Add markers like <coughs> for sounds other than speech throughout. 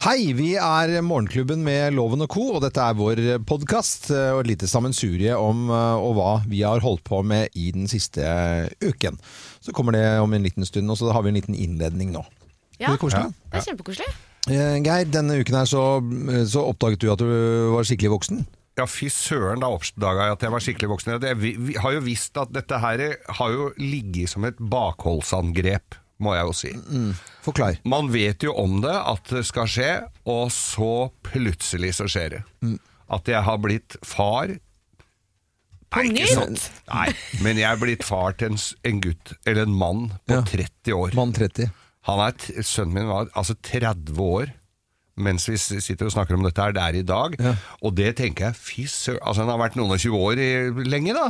Hei, vi er Morgenklubben med Loven og Co., og dette er vår podkast og et lite sammensurie om eh, og hva vi har holdt på med i den siste uken. Så kommer det om en liten stund, og så har vi en liten innledning nå. Ja, Er det ja. det er kjempekoselig. Eh, Geir, denne uken her så, så oppdaget du at du var skikkelig voksen. Ja, fy søren, da oppdaga jeg at jeg var skikkelig voksen. Vi har jo visst at dette her har jo ligget som et bakholdsangrep, må jeg jo si. Forklar. Man vet jo om det, at det skal skje, og så plutselig så skjer det. At jeg har blitt far Nei, ikke nytt? sant. Nei, men jeg er blitt far til en, en gutt, eller en mann, på Ja. 30 år. Mann 30. Han er, sønnen min var altså 30 år mens vi sitter og snakker om dette her, det er i dag. Ja. Og det tenker jeg, fy søren Altså han har vært noen og 20 år i, lenge da.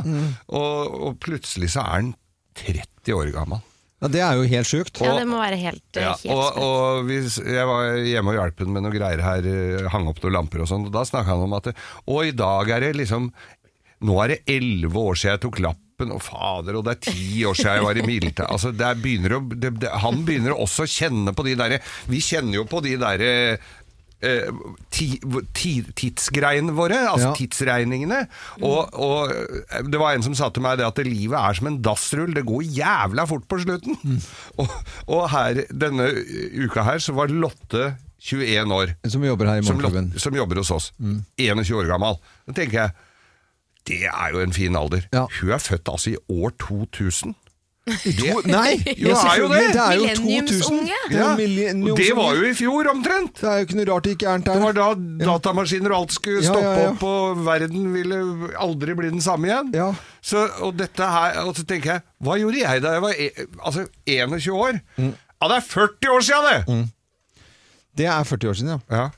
Og, og plutselig så er han 30 år gammel. Ja, det er jo helt sjukt. Ja, det må være helt, eh, Ja, helt og, og hvis, jeg var hjemme og hjalp ham med noen greier her, eh, hang opp noen lamper og sånn, og da snakka han om at det, Og i dag er det liksom Nå er det elleve år siden jeg tok lappen, og fader, og det er ti år siden jeg var i militæret. Altså, det er begynner å, det, det, han begynner også å kjenne på de derre Vi kjenner jo på de derre eh, ti, ti, tidsgreiene våre, altså Ja. tidsregningene. Og, og eh, det var en som sa til meg det at livet er som en dassrull, det går jævla fort på slutten. <laughs> Og, og her, denne uka her så var Lotte 21 år, Som jobber her i Morgenklubben. Som, som jobber hos oss. 21 år gammel. Da tenker jeg, det er jo en fin alder. Ja. Hun er født altså i år 2000. To, nei! <laughs> Jo, det er jo det. Det er jo 2000. Millenniumsunge. Ja, millenniumsunge. og det var jo i fjor omtrent! Det er jo ikke noe rart det ikke er der. Det var da datamaskiner og alt skulle stoppe ja, ja. opp, og verden ville aldri bli den samme igjen. Ja. Så, og, dette her, og så tenker jeg, hva gjorde jeg da jeg var e altså 21 år? Mm. Ja, det er 40 år siden det! Det er 40 år siden, ja.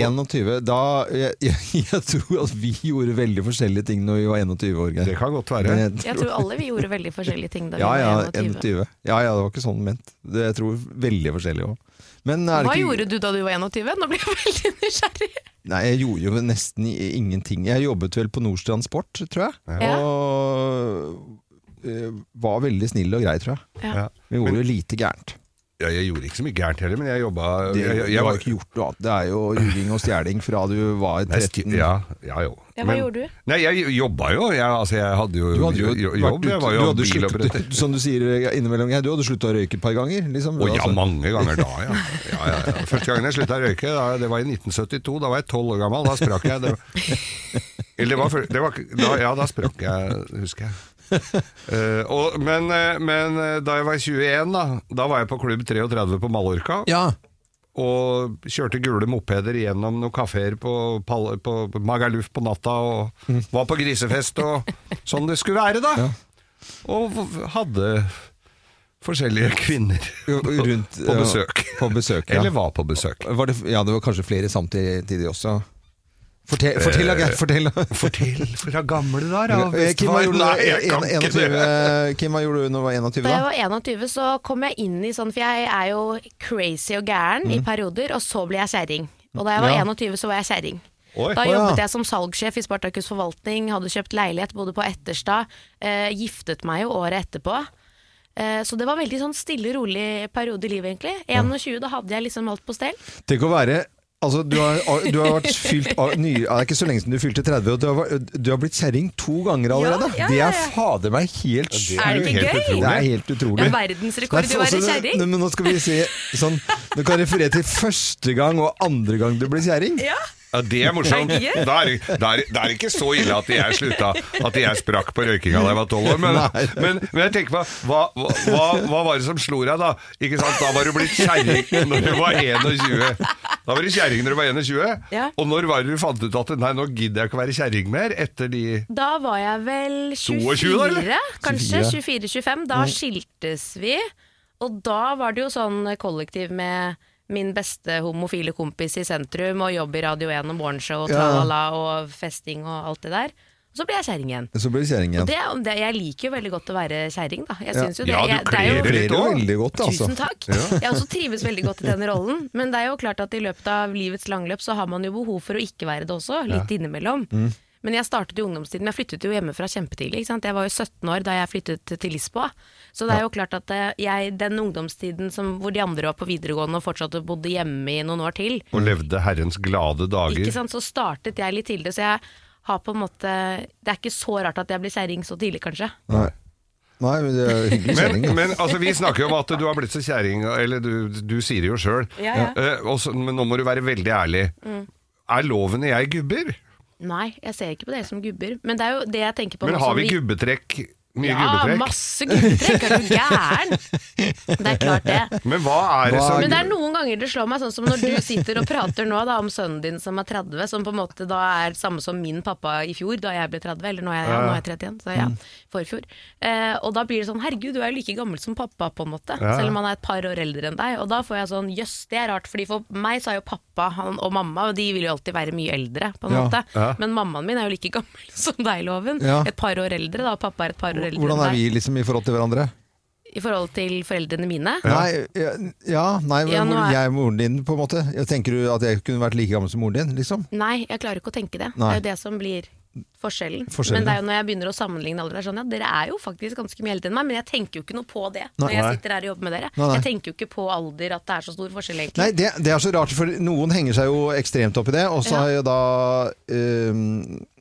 Ja. 21, da jeg, <laughs> jeg, jeg tror at vi gjorde veldig forskjellige ting når vi var 21 år. Det kan godt være. Det- Jeg tror alle vi gjorde veldig forskjellige ting da vi Ja, ja, var 21. 21. Ja, ja, det var ikke sånn ment. Det, jeg tror veldig forskjellig òg. Hva ikke gjorde du da du var 21? Nå blir jeg <laughs> veldig nysgjerrig. Nei, jeg gjorde jo nesten ingenting. Jeg jobbet vel på Nordstrand Sport, tror jeg. Ja. Og eh, var veldig snill og grei, tror jeg. Ja. Ja. Vi gjorde jo lite gærent. Ja, jeg gjorde ikke så mye gærent heller, men jeg jobba Det, jeg, jeg, du jeg har var- jo ikke gjort noe annet. Det er jo ljuging og stjeling fra du var Nei, sti- 13. Ja, ja jo. Ja, hva gjorde du? Nei, jeg jobba jo. Jeg, altså, jeg hadde jo, Du hadde jo jo- jobb. Ut, Jeg var du jo sluttet, biloppretter. <laughs> som du sier innimellom, du hadde slutta å røyke et par ganger? Liksom. Å ja, Altså, mange ganger da, ja. <laughs> ja, ja, ja. Første gangen jeg slutta å røyke, da, det var i 1972. Da var jeg tolv år gammel. Da sprakk jeg. Det var, <laughs> eller det var, det var, da, ja, da sprakk jeg, husker jeg. <laughs> Eh, og, men, eh, men eh, da jeg var 21, da, da var jeg på Klubb 33 på Mallorca. Ja. Og kjørte gule mopeder gjennom noen kafeer på, på, Magaluf på natta. Og var på grisefest og sånn det skulle være, da. Og hadde forskjellige kvinner Rundt, på ja, besøk. På besøk, ja. Eller var på besøk. Var det, ja, det var kanskje flere samtidig også. Fortell, fortell, fortell. da. Fortell fra gamle dager, da. Eh, hva bestefar. det. 21, Kim, hva gjorde du når du var 21? Da da jeg var 21 så kom jeg inn i sånn, for jeg er jo crazy og gæren i perioder, og så ble jeg kjerring. Og da jeg var Mm. Ja. 21 så var jeg kjerring. Oi. Da jobbet jeg som salgssjef i Spartakus forvaltning, hadde kjøpt leilighet, bodde på Etterstad, eh, giftet meg jo året etterpå. Eh, så det var veldig sånn stille, rolig periode i livet, egentlig. 21, da hadde jeg liksom alt på stell. Tenk å være Altså, du har, du har vært fylt av ny, Det er ikke så lenge siden du fylte 30, og du har, du har blitt kjerring to ganger allerede. Ja, ja, Det ja, er fader meg helt sjukt. Er det ikke helt gøy? utrolig. Det er helt utrolig. Det er verdensrekord i å være Nei, kjerring. Men nå skal vi se sånn, Du kan referere til første gang og andre gang du ble kjerring. Ja. Ja, det er morsomt. Da er, det ikke så ille at jeg slutta At jeg sprakk på røykinga da jeg var tolv år. Men, men, men jeg tenker på hva, hva, hva var det som slo deg da? Ikke sant? Da var du blitt kjerring når du var 21. Da var du kjerring når du var 21. Ja. Og når var det du fant ut at nei, nå gidder jeg ikke å være kjerring mer? Etter de Da var jeg vel 22 24, da, kanskje 24-25. Da skiltes vi, og da var det jo sånn kollektiv med min beste homofile kompis i sentrum, og jobb i Radio 1 og morgenshow og Ja. tralala og festing og alt det der. Og så blir jeg kjerring igjen. Så blir kjæring igjen. det, det, jeg liker jo veldig godt å være kjerring, da. Jeg Ja. synes jo det, Ja, du er kler Det jo veldig godt, altså. Tusen takk. Jeg også trives veldig godt i den rollen. Men det er jo klart at i løpet av livets langløp så har man jo behov for å ikke være det også, litt innimellom. Men jeg startet i ungdomstiden. Jeg flyttet jo hjemmefra kjempetidlig. Ikke sant? Jeg var jo 17 år da jeg flyttet til Lisboa. Så det er jo klart at eh, jeg, den ungdomstiden som, hvor de andre var på videregående og fortsatt bodde hjemme i noen år til, Og levde herrens glade dager. ikke sant? så startet jeg litt tidligere. Så jeg har på en måte Det er ikke så rart at jeg blir kjerring så tidlig, kanskje. Nei. Nei, men det er hyggelig Men, kjenning. da. men altså, vi snakker jo om at du har blitt så kjerring, eller du, du sier det jo sjøl. Ja, ja. men nå må du være veldig ærlig. Mm. Er lovene jeg gubber? Nei, jeg ser ikke på dere som gubber. Men det er jo det jeg tenker på Men har vi gubbetrekk? Mye Ja, gubbetrekk? masse gubbetrekk. Er du gæren? Det er klart det. Men hva er det som Men det er noen ganger det slår meg, sånn som når du sitter og prater nå da, om sønnen din som er 30, som på en måte da er samme som min pappa i fjor, da jeg ble 30, eller nå er jeg, ja, nå er jeg 31, så ja, forfjor. Eh, og da blir det sånn, herregud, du er jo like gammel som pappa på en måte, Ja. selv om han er et par år eldre enn deg. Og da får jeg sånn, jøss, det er rart, fordi for meg så er jo pappa han, og mamma, og de vil jo alltid være mye eldre, på en Ja. måte. Ja. Men mammaen min er jo like gammel <laughs> som deg, Loven. Ja. Et par år eldre da, og pappa er et par år eldre Hvordan er vi liksom i forhold til hverandre? I forhold til foreldrene mine. Nei, ja, ja, nei, Ja, er- jeg er moren din, på en måte. Tenker du at jeg kunne vært like gammel som moren din, liksom? Nei, jeg klarer ikke å tenke det. Nei. Det er jo det som blir forskjellen. Forskjellen, Men det er jo når jeg begynner å sammenligne alle, er sånn, ja, dere er jo faktisk ganske mye eldre enn meg, men jeg tenker jo ikke noe på det når Nei. jeg sitter her og jobber med dere. Nei. Jeg tenker jo ikke på alder, at det er så stor forskjell, egentlig. Nei, det, det er så rart, for noen henger seg jo ekstremt opp i det. Og så har jo da ja,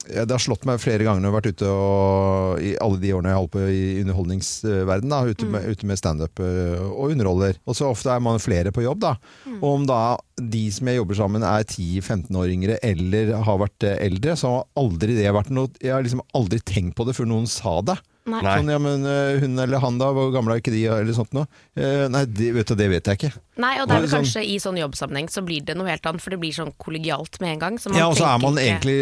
Det har slått meg flere ganger når jeg har vært ute og, i alle de årene jeg har holdt på i underholdningsverden, da, ute, med, ute med standup eh, og underholder. Og så ofte er man flere på jobb, da. Og om da de som jeg jobber sammen er 10-15 år yngre eller har vært eh, eldre, så har aldri det vært noe Jeg har liksom aldri tenkt på det før noen sa det. Nei. Nei. Sånn, ja, men eh, hun eller han da, hvor gamle er ikke de, eller sånt noe? Eh, nei, det vet, du, det vet jeg ikke. Nei, og det er vel Sånn- kanskje i sånn jobbsammenheng så blir det noe helt annet, for det blir sånn kollegialt med en gang. Så man Ja, og så er man ikke- egentlig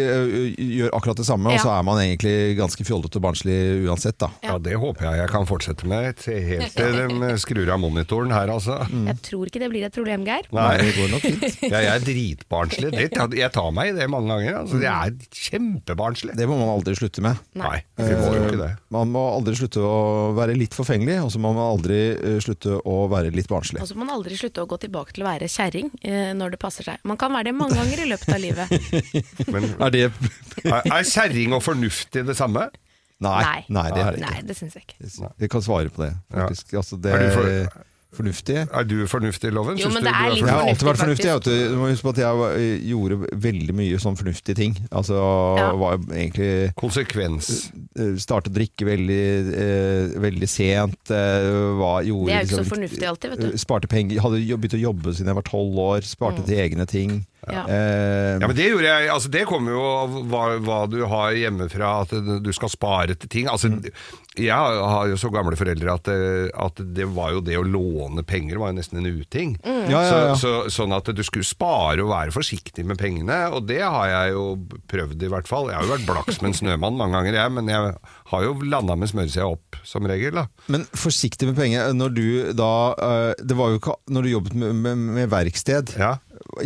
gjør akkurat det samme, og så er man egentlig ganske fjollete og barnslig uansett, da. Ja, det håper jeg jeg kan fortsette med til helt til de skrur av monitoren her, altså. Jeg tror ikke det blir et problem, Geir. Nei, Det går nok fint. <laughs> ja, jeg er dritbarnslig. Det, jeg tar meg i det mange ganger. Altså, jeg er kjempebarnslig. Det må man aldri slutte med. Nei, vi må jo ikke det. Man må aldri slutte å være litt forfengelig, og så må man aldri slutte å være litt barnslig. Og så må man aldri slutte å gå tilbake til å være kjerring eh, når det passer seg. Man kan være det mange ganger i løpet av livet. <laughs> Men Er det er, er kjerring og fornuftig det samme? Nei, nei, det er det Nei, det syns jeg ikke. Jeg kan svare på det, faktisk. Altså, det Er du for- fornuftig. Er du fornuftig, Loven? Jo, men det er litt Jeg har alltid vært Fornuftig, vet du. Du må huske på at jeg gjorde veldig mye sånn fornuftige ting. Altså Ja. var egentlig Konsekvens. eh, Startet å drikke veldig, eh, veldig sent. eh, Var, gjorde, Det er jo ikke så liksom, fornuftig alltid, vet du. eh, Sparte penger. Hadde begynt å jobbe siden jeg var tolv år. Sparte til egne ting. Ja. Eh, Ja, men Det gjorde jeg, altså det kommer jo av hva, hva du har hjemmefra, at du skal spare til ting. Altså, Jeg har jo så gamle foreldre at, det- at det var jo det å låne penger var jo nesten en uting. Ja, ja, ja. Så, så, sånn at du skulle spare og være forsiktig med pengene, og det har jeg jo prøvd i hvert fall. Jeg har jo vært blaks med en snømann mange ganger, jeg, men jeg har jo landa med smøresida opp som regel. da. Men forsiktig med penger. Når du da eh, Det var jo ikke Når du jobbet med, med, med verksted, Ja.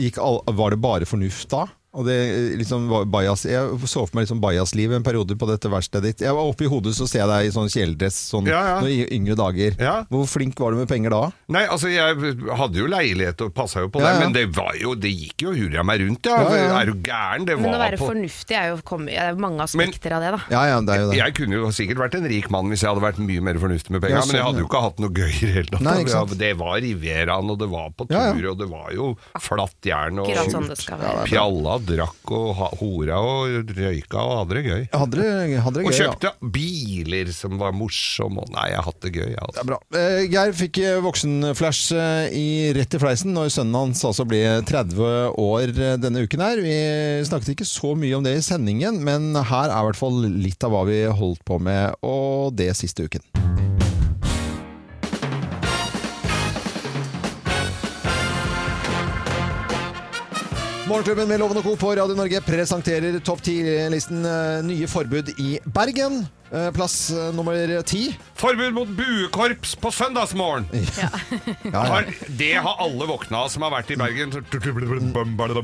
Gikk var det bare fornuft da? Og det eh, liksom bias, Jeg så for meg liksom bajaslivet en periode på dette verkstedet ditt. Jeg var Oppe i hodet så ser jeg deg i sånn kjeledress sånn, Ja, ja. i yngre dager. Ja. Hvor flink var du med penger da? Nei, altså jeg hadde jo leilighet og passa jo på Ja, det, ja. men det var jo Det gikk jo hurra meg rundt, ja. Ja, ja. Er du gæren? Det Men å være på fornuftig er jo kom, det er mange aspekter av det, da. Ja, ja, det er jo det. Jeg kunne jo sikkert vært en rik mann hvis jeg hadde vært mye mer fornuftig med penger, Ja, men jeg sånn, hadde jo ikke hatt noe gøy i det hele tatt. Nei. Det- Det var Rivieraen, og det var på tur, Ja, ja. og det var jo flatt jern og Akkurat det drakk og hora og røyka og hadde det gøy. Hadde det, hadde det Og kjøpte ja. biler som var morsomme, nei, jeg har hatt det gøy, jeg, Det altså. er bra. Eh, Geir fikk eh, voksenflash eh, i rett i fleisen når sønnen hans altså ble 30 år eh, denne uken her. Vi snakket ikke så mye om det i sendingen, men her er i hvert fall litt av hva vi holdt på med, og det siste uken. Morgenklubben med Loven og Co. på Radio Norge presenterer topp 10-listen eh, nye forbud i Bergen. Eh, Plass eh, nummer ti. Forbud mot buekorps på søndagsmorgen! Ja, ja. ja. det har alle våkna som har vært i Bergen.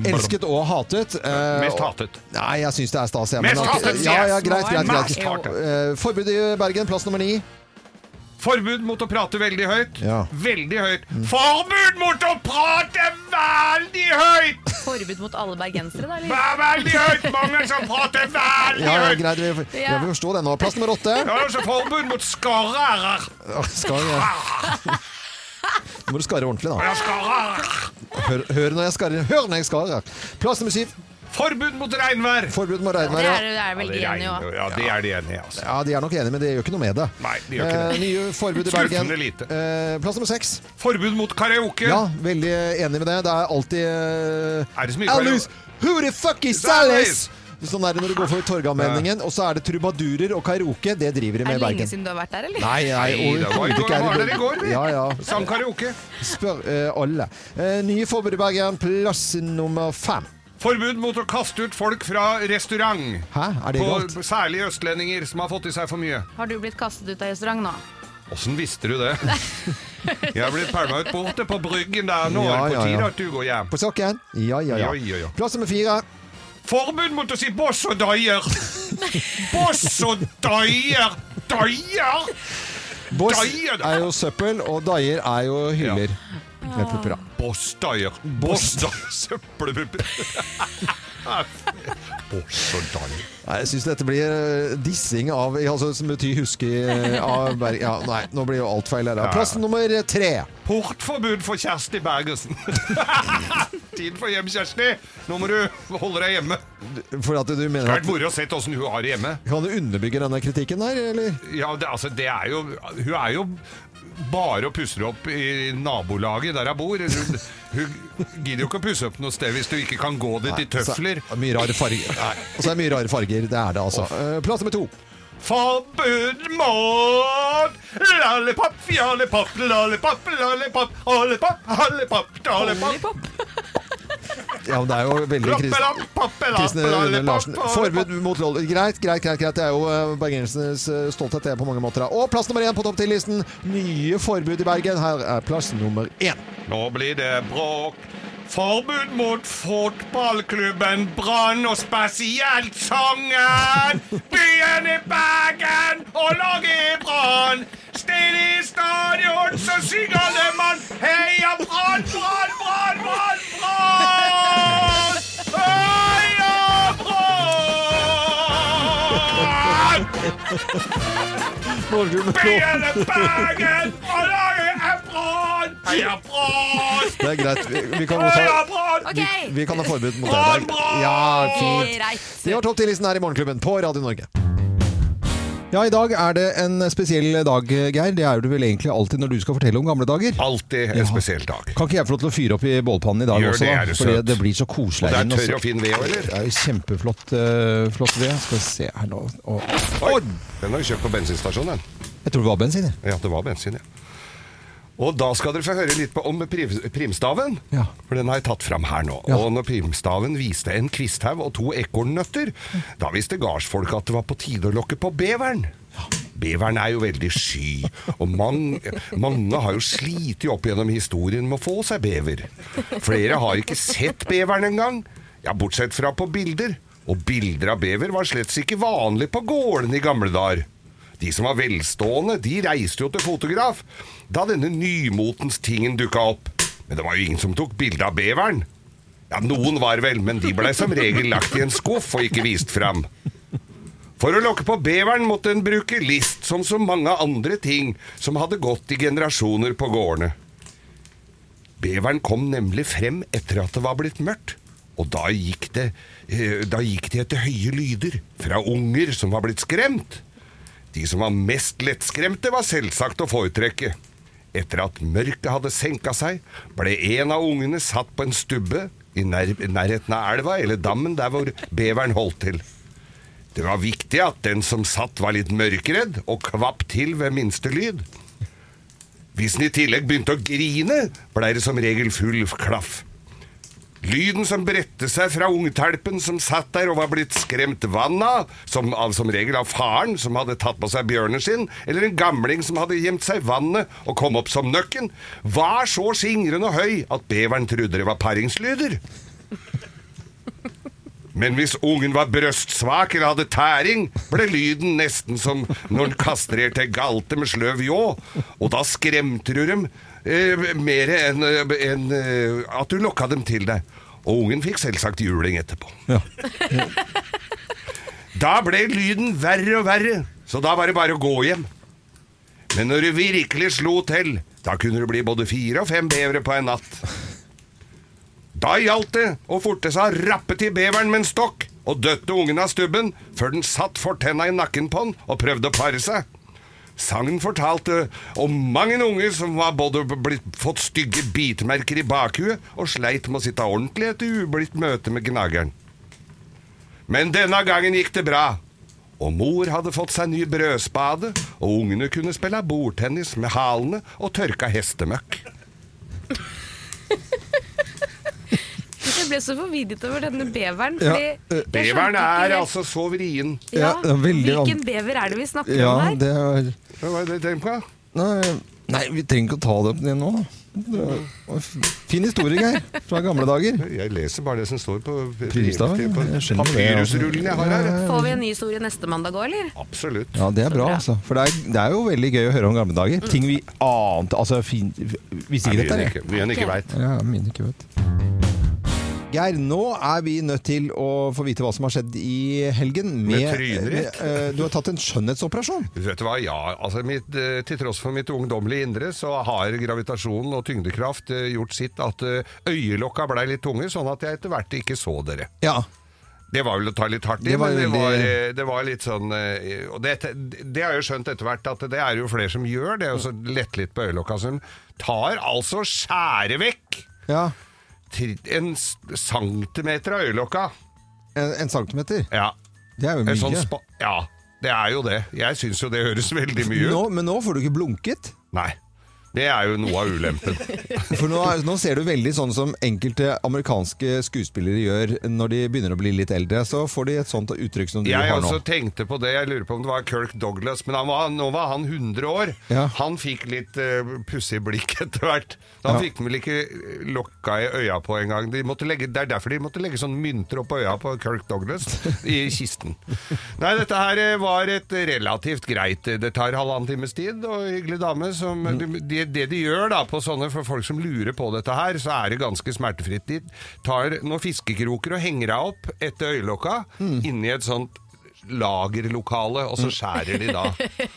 Elsket og hatet. Mest hatet. Nei, jeg syns det er stas. Mest hatet, Ja, ja, greit, greit, greit. Forbud i Bergen, plass nummer ni. Forbud mot å prate veldig høyt. Ja. Veldig høyt. Forbud mot å prate veldig høyt! forbud mot alle bergensere, da? Eller? Vær veldig høyt! Mange som prater veldig Ja, ja, høyt! greit, vi, ja, vi forstår det nå. Plass nummer åtte. Ja, også forbud mot skarrer. Skarrer. Nå må du skarre ordentlig, da. Hør, hør når jeg skarrer. Hør når jeg skarrer! Plass nummer syv. Forbud mot regnvær. Forbud mot Det regnvær. er, Ja. det er vel Ja, det de enige regner òg. Ja, det er de enige i. Altså. ja, de er nok enige, men det gjør ikke noe med det. Nei, de gjør ikke det. Eh, nye forbud i Bergen. Skuffende lite. Eh, plass nummer seks. Forbud mot karaoke. Ja, veldig enig med det. Det er alltid eh, Er det så mye Alice, who the fuck is Alice? Alice? Sånn er det når du går for Torgallmenningen, og så er det trubadurer og karaoke. Det driver de Er med det i lenge Bergen. siden du har vært der, eller? Nei, nei, Nei, det var i overhodet går. ikke. er Var det- i går, vi. Ja, ja. Sang karaoke. Spør eh, alle. Eh, nye forbud i Bergen, plass nummer fem. Forbud mot å kaste ut folk fra restaurant. Hæ, er det På, galt? særlig østlendinger som har fått i seg for mye. Har du blitt kastet ut av restaurant nå? Åssen visste du det? <laughs> Jeg har blitt pælma ut borte på Bryggen der. Nå Ja, er det på tide ja. at du går hjem. På sokken? Ja, ja, ja. Ja, ja, ja. Plass nummer fire. Forbud mot å si boss og daier. <laughs> Boss og daier. Daier! Boss er jo søppel, og daier er jo hyller. Med pupper, da. Boss daier. Søppelpupper. <laughs> Boss. Nei, Jeg syns dette blir eh, dissing av altså, Som betyr huske av Berg... Ja, nei, nå blir jo alt feil her. Plass nummer tre. Portforbud for Kjersti Bergersen. <laughs> Tid for hjem, Kjersti. Nå må du holde deg hjemme. For at du mener Svært moro å se åssen hun har det hjemme. Kan du underbygge denne kritikken der, eller? Ja, det, altså, det er jo Hun er jo bare og pusser opp i nabolaget der jeg bor. Hun, hun gidder jo ikke å pusse opp noe sted hvis du ikke kan gå dit i tøfler. Så, mye rare farger. Og så er det mye rare farger. Det er det, altså. Eh, Plass nummer to. Forbud mot lollipop, jollipop, lollipop, lollipop, lollipop, lollipop, lollipop. Ja, men det er jo veldig kristne. Larsen. Forbud mot loll... Greit, greit, greit. greit. Det er jo eh, bergensernes eh, stolthet det er på mange måter. Og plass nummer én på topp ti-listen. Nye forbud i Bergen. Her er plass nummer én. Nå blir det bråk. Forbud mot fotballklubben Brann, og spesielt sangen! I Bergen og laget Efron! Heia Brann! Det er greit. Vi, vi kan godt Heia ha Brann! Vi, vi kan ha forbud mot det. Ja, fint. Det var topp 10-listen her i Morgenklubben på Radio Norge. Ja, i dag er det en spesiell dag, Geir. Det er det vel egentlig alltid når du skal fortelle om gamle dager. Alltid en spesiell dag. Kan ikke jeg få lov til å fyre opp i bålpannen i dag Gjør også? det, er du søt. det blir så Og koselig. det er tørr og fin ved, eller? Det er jo kjempeflott uh, flott ved. Skal vi se her nå. Og, Oi! Oi! Den har vi kjøpt på bensinstasjonen. den. Jeg tror det var bensin. jeg. Ja, det var bensin, ja. Og da skal dere få høre litt på, om prim, primstaven. Ja. For den har jeg tatt fram her nå. Ja. Og når primstaven viste en kvisthaug og to ekornnøtter, da visste gardsfolket at det var på tide å lokke på beveren. Beveren er jo veldig sky, og mange, mange har jo slitt opp gjennom historien med å få seg bever. Flere har ikke sett beveren engang, ja, bortsett fra på bilder. Og bilder av bever var slett ikke vanlig på gårdene i gamle dager. De som var velstående, de reiste jo til fotograf da denne nymotens tingen dukka opp. Men det var jo ingen som tok bilde av beveren. Ja, noen var vel, men de blei som regel lagt i en skuff og ikke vist fram. For å lokke på beveren måtte en bruke list, som så mange andre ting som hadde gått i generasjoner på gårdene. Beveren kom nemlig frem etter at det var blitt mørkt, og da gikk det, eh, da gikk det etter høye lyder fra unger som var blitt skremt. De som var mest lettskremte, var selvsagt å foretrekke. Etter at mørket hadde senka seg, ble en av ungene satt på en stubbe i nær nærheten av elva eller dammen der hvor beveren holdt til. Det var viktig at den som satt var litt mørkredd og kvapp til ved minste lyd. Hvis den i tillegg begynte å grine, blei det som regel full klaff. Lyden som bredte seg fra ungtelpen som satt der og var blitt skremt vann av, som, av som regel av faren som hadde tatt på seg bjørnen sin, eller en gamling som hadde gjemt seg i vannet og kom opp som nøkken, var så skingrende og høy at beveren trodde det var paringslyder. Men hvis ungen var brøstsvak eller hadde tæring, ble lyden nesten som når en kastrerte galte med sløv ljå, og da skremte du dem eh, mer enn en, eh, at du lokka dem til deg. Og ungen fikk selvsagt juling etterpå. Ja. <laughs> Da ble lyden verre og verre, så da var det bare å gå hjem. Men når du virkelig slo til, da kunne det bli både fire og fem bevere på en natt. Da gjaldt det å forte seg å rappe til beveren med en stokk og døtte ungen av stubben før den satt fortenna i nakken på den og prøvde å pare seg. Sangen fortalte om mange unge som var både blitt, fått stygge bitmerker i bakhuet og sleit med å sitte ordentlig etter ublidt møte med gnageren. Men denne gangen gikk det bra. Og mor hadde fått seg ny brødspade, og ungene kunne spille bordtennis med halene og tørka hestemøkk. Jeg ble så forvirret over denne beveren. Ja, Fordi eh, skjønte Beveren ikke er helt- altså så vrien. ja, Ja, det er veldig Hvilken bever er det vi snakker Ja, om her? det er Hva var det du tenkte på? Nei, nei, vi trenger ikke å ta det opp igjen nå. Det var Fin historie, Geir. Fra gamle dager. Jeg leser bare det som står på, Prisstaven, på jeg skjønner det, altså. papyrusrullen jeg har her. Får vi en ny historie neste mandag òg, eller? Absolutt. Ja, det er bra, altså. For det er, det er jo veldig gøy å høre om gamle dager. Ting vi ante Altså, fin, visste ikke Nei, dette. jeg. ikke- Mye en ikke veit. Ja, mine ikke vet. Geir, nå er vi nødt til å få vite hva som har skjedd i helgen. Med trynet ditt? eh, du har tatt en skjønnhetsoperasjon. Vet du hva, ja, altså mitt, eh, Til tross for mitt ungdommelige indre, så har gravitasjonen og tyngdekraft eh, gjort sitt at øyelokka blei litt tunge, sånn at jeg etter hvert ikke så dere. Ja. Det var vel å ta litt hardt i, Det men det var, det var litt sånn Og det, det har jeg jo skjønt etter hvert at det er jo flere som gjør det, og så lette litt på øyelokka. Som tar altså skjære vekk ja. En centimeter av øyelokka. En, en centimeter. Ja. Det er jo mye. sånn ja, det er jo det. Jeg syns jo det høres veldig mye ut. nå, men nå får du ikke blunket. Nei. Det er jo noe av ulempen. <laughs> For nå, nå ser du veldig sånn som enkelte amerikanske skuespillere gjør når de begynner å bli litt eldre. Så får de et sånt uttrykk som du Jeg har nå. også tenkte på det, jeg lurer på om det var Kirk Douglas, men han var, nå var han 100 år. Ja. Han fikk litt uh, pussig blikk <laughs> etter hvert. Da Ja. fikk han vel ikke lokka i øya på engang. De legge- det er derfor de måtte legge sånn mynter opp på øya på Kirk Douglas i kisten. Nei, dette her eh, var et relativt greit Det tar halvannen times tid, og hyggelig dame som de, Det de gjør da på sånne, for folk som lurer på dette her, så er det ganske smertefritt. De tar noen fiskekroker og henger av opp etter øyelokka inni et sånt lagerlokale, og så skjærer de da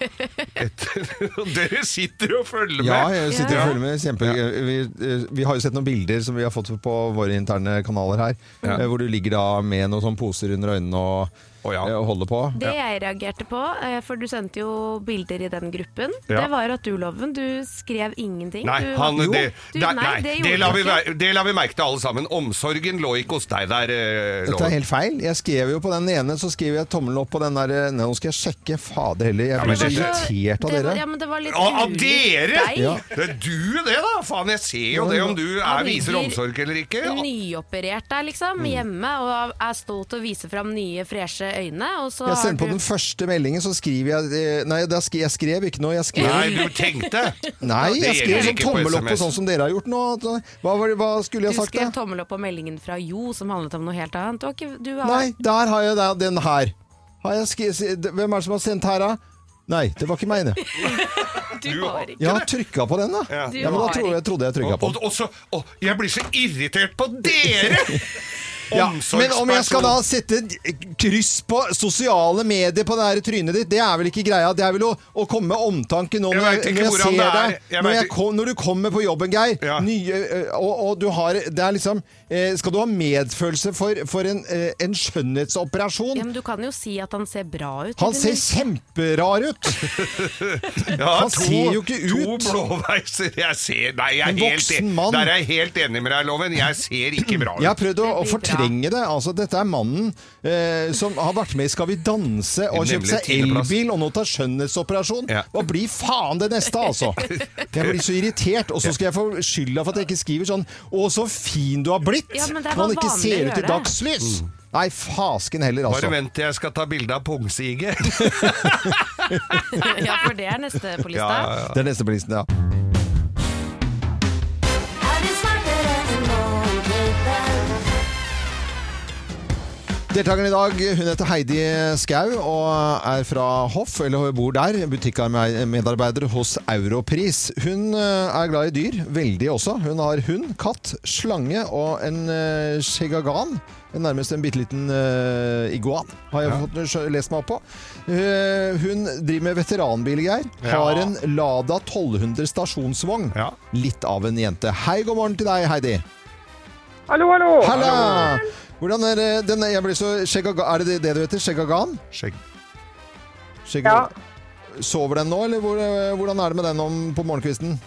<laughs> etter. Dere sitter og følger med! Ja, jeg sitter og følger med. Kjempe, vi, eh, vi har jo sett noen bilder som vi har fått på våre interne kanaler her, Ja. eh, hvor du ligger da med noen sånne poser under øynene og, Å, ja. eh, holder på. Det jeg reagerte på, eh, for du sendte jo bilder i den gruppen, Ja. det var at du, Loven, du skrev ingenting. Nei, du, han, det, Du, nei, nei, nei, det det, la vi, det la vi merke til alle sammen. Omsorgen lå ikke hos deg der. Loven. Dette er helt feil. Jeg skrev jo på den ene, så skriver jeg tommelen opp på den der eh, Nei, Nå skal jeg sjekke. Fader heller, jeg men blir så irritert av dere. Ja, men det var litt Av, av dere?! Ja. Det er du det, da! Faen, jeg ser jo det om du er, viser omsorg eller ikke. Nyoperert der, liksom, Mm. hjemme, og er stolt til å vise fram nye, freshe øyne. Og så Jeg sendte på du den første meldingen, så skriver jeg eh, Nei, skrev, jeg skrev ikke noe. Jeg skrev Nei, du tenkte! <laughs> Nei, jeg skrev sånn tommel opp på sånn som dere har gjort nå. Hva, var det- hva skulle jeg Du sagt, skrev tommel opp på meldingen fra Jo, som handlet om noe helt annet. Du har ikke, du har, Nei, der har jeg da- den her. Har jeg skrevet, hvem er det som har sendt her, da? Nei, det var ikke meg, det. <laughs> du har ikke Jeg har trykka på den, da. Ja. Ja, men da trodde jeg, trodde jeg trykka på på og, og, og så, å, jeg blir så irritert på dere! <laughs> Ja, men om jeg skal da sette kryss på sosiale medier på det her trynet ditt, det er vel ikke greia? Det er vel å, å komme med omtanke nå når jeg, når jeg ser er. deg. Jeg Når, jeg når du kommer på jobben, Geir, nye, og, og du har Det er liksom eh, Skal du ha medfølelse for, for en, eh, en skjønnhetsoperasjon? ja, men Du kan jo si at han ser bra ut. Han ser kjemperar ut! <laughs> Ja, Han ser jo ikke To ut. blåveiser. Jeg ser Nei, jeg er En helt, voksen mann. der er jeg helt enig med deg, Loven. Jeg ser ikke bra ut. Jeg har prøvd å, å fortrenge det. Altså, dette er mannen eh, som har vært med i Skal vi danse og kjøpt seg tiendeplass. elbil og nå tar skjønnhetsoperasjon. Ja. Hva blir faen det neste, altså? <laughs> Jeg blir så irritert. Og så skal jeg få skylda for at jeg ikke skriver sånn Å, så fin du har blitt! Ja, Når han var ikke ser ut i dagslys! dagslys. Nei, fasken heller, Bare altså. vent til jeg skal ta bilde av pungsige. <laughs> ja, for det er neste på lista. Ja, ja, ja. Det er neste på listen, ja. Deltakeren i dag hun heter Heidi Skau og er fra Hoff, eller bor der. Butikkmedarbeider hos Europris. Hun eh, er glad i dyr, veldig også. Hun har hund, katt, slange og en uh, shegagan. Nærmest en bitte liten uh, iguan, har jeg fått lest meg opp på. Uh, hun driver med veteranbil, Geir. Ja. Har en Lada 1200 stasjonsvogn. Ja. Litt av en jente. Hei, god morgen til deg, Heidi. Hallo, hallo. Halla! Hvordan er det den, Jeg blir så Er det det- det du heter? Shegagan? Skjegg. Ja. Sover den nå, eller hvor, hvordan er det med den om på morgenkvisten?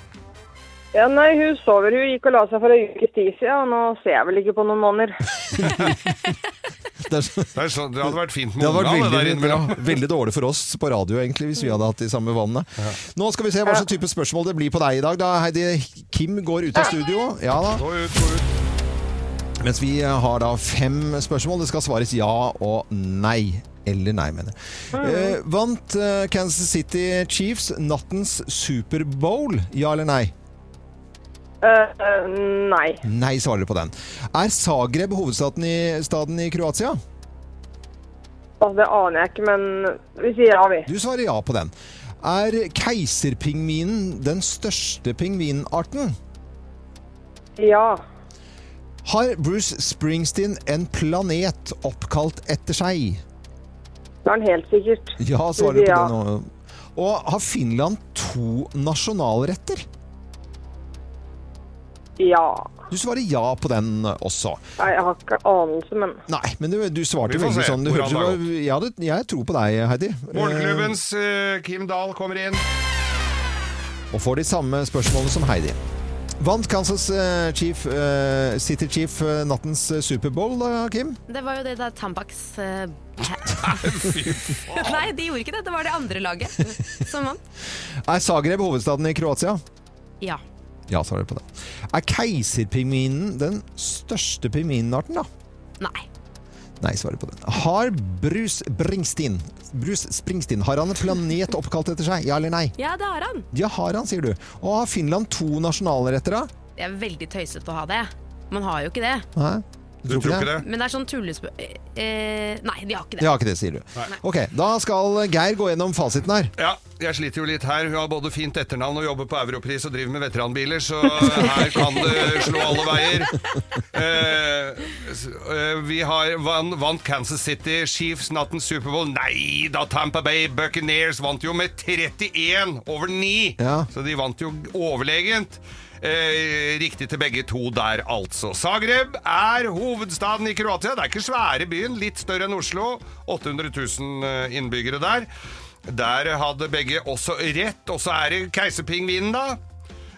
Ja, nei, hun sover. Hun gikk og la seg for en ukes tid siden, og nå ser jeg vel ikke på noen måneder. <laughs> Det, er, så- Det, er sånn, det hadde vært fint med det hadde vært ungene, der innimellom. bra, veldig dårlig for oss på radio, egentlig, hvis vi hadde hatt de samme vanene. Nå skal vi se hva slags type spørsmål det blir på deg i dag. Da Heidi Kim går ut av studio. Ja da. Gå ut, gå ut. Mens vi har da fem spørsmål. Det skal svares ja og nei. Eller nei, mener jeg. Eh, vant eh, Kansas City Chiefs nattens Superbowl? Ja eller nei? Uh, uh, nei. Nei, svarer du på den. Er Zagreb hovedstaden i, staden i Kroatia? Altså, det aner jeg ikke, men vi sier ja, vi. Du svarer ja på den. Er keiserpingvinen den største pingvinarten? Ja. Har Bruce Springsteen en planet oppkalt etter seg? Det er han helt sikkert. Ja, svarer du på Ja. det nå. Og har Finland to nasjonalretter? Ja. Du svarer ja på den også. Nei, jeg har ikke anelse, men Nei, men du, du svarte veldig se sånn. Du hørte, hørtes ja, du, jeg, tror på deg, Heidi. Morgenklubbens uh, Kim Dahl kommer inn. Og får de samme spørsmålene som Heidi. Vant Kansas eh, Chief, eh, City Chief eh, nattens Superbowl, da, Kim? Det var jo det der Tampax eh, <laughs> Nei, de gjorde ikke det. Det var det andre laget som vant. <laughs> Er Zagreb hovedstaden i Kroatia? Ja. Ja, svarer du på det. Er keiserpingvinen den største pingvinarten, da? Nei. Nei, svaret på den. Har Bruce Springsteen Bruce Springsteen, har han en planet oppkalt etter seg? Ja eller nei? Ja, det har han. Ja, har han, sier du. Og har Finland to nasjonalretter, da? Det er veldig tøysete å ha det. Man har jo ikke det. Nei? Du tror ikke det? Men det er sånn tullespø... Eh, nei, de har ikke De det. har ikke det, sier du. Ok, Da skal Geir gå gjennom fasiten her. Ja, jeg sliter jo litt her. Hun har både fint etternavn og jobber på Europris og driver med veteranbiler, så her kan det slå alle veier. Eh, eh, vi har van, vant Kansas City Chiefs nattens Superbowl. Nei da, Tampa Bay Buccaneers vant jo med 31 over 9, Ja. så de vant jo overlegent. Eh, riktig til begge to der, altså. Zagreb er hovedstaden i Kroatia. Det er ikke svære byen, litt større enn Oslo. 800 000 eh, innbyggere der. Der hadde begge også rett. Og så er det keiserpingvinen, da.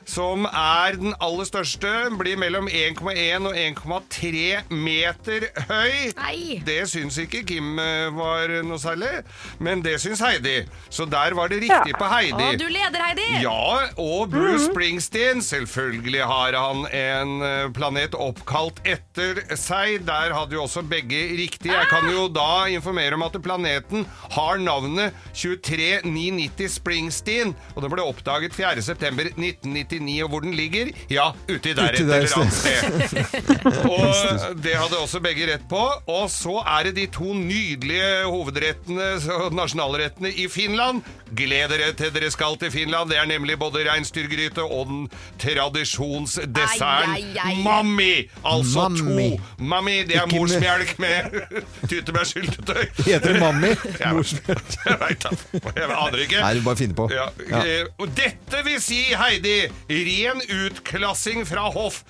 Som er den aller største. Blir mellom 1,1 og 1,3 meter høy. Nei. Det syns ikke Kim eh, var noe særlig, men det syns Heidi. Så der var det riktig Ja. på Heidi. Å, du leder, Heidi! Ja, og Bruce Springsteen. Selvfølgelig har han en eh, planet oppkalt etter seg. Der hadde jo også begge riktig. Jeg kan jo da informere om at planeten har navnet 23990 Springsteen, og den ble oppdaget 4.9.1999. Og hvor den ligger? Ja, uti der et eller annet sted. <laughs> og det hadde også begge rett på. Og så er det de to nydelige hovedrettene, nasjonalrettene i Finland. Gled dere til dere skal til Finland. Det er nemlig både reinsdyrgryte og den tradisjonsdesserten. Mammi! Altså Mammi. to. Mammi, det er morsmelk med <laughs> tyttebærsyltetøy. Heter det Mammi? <laughs> Ja, jeg veit da. Jeg aner ikke. Nei, du bare finner på. Ja, Ja. eh, dette vil si, Heidi, ren utklassing fra hoff.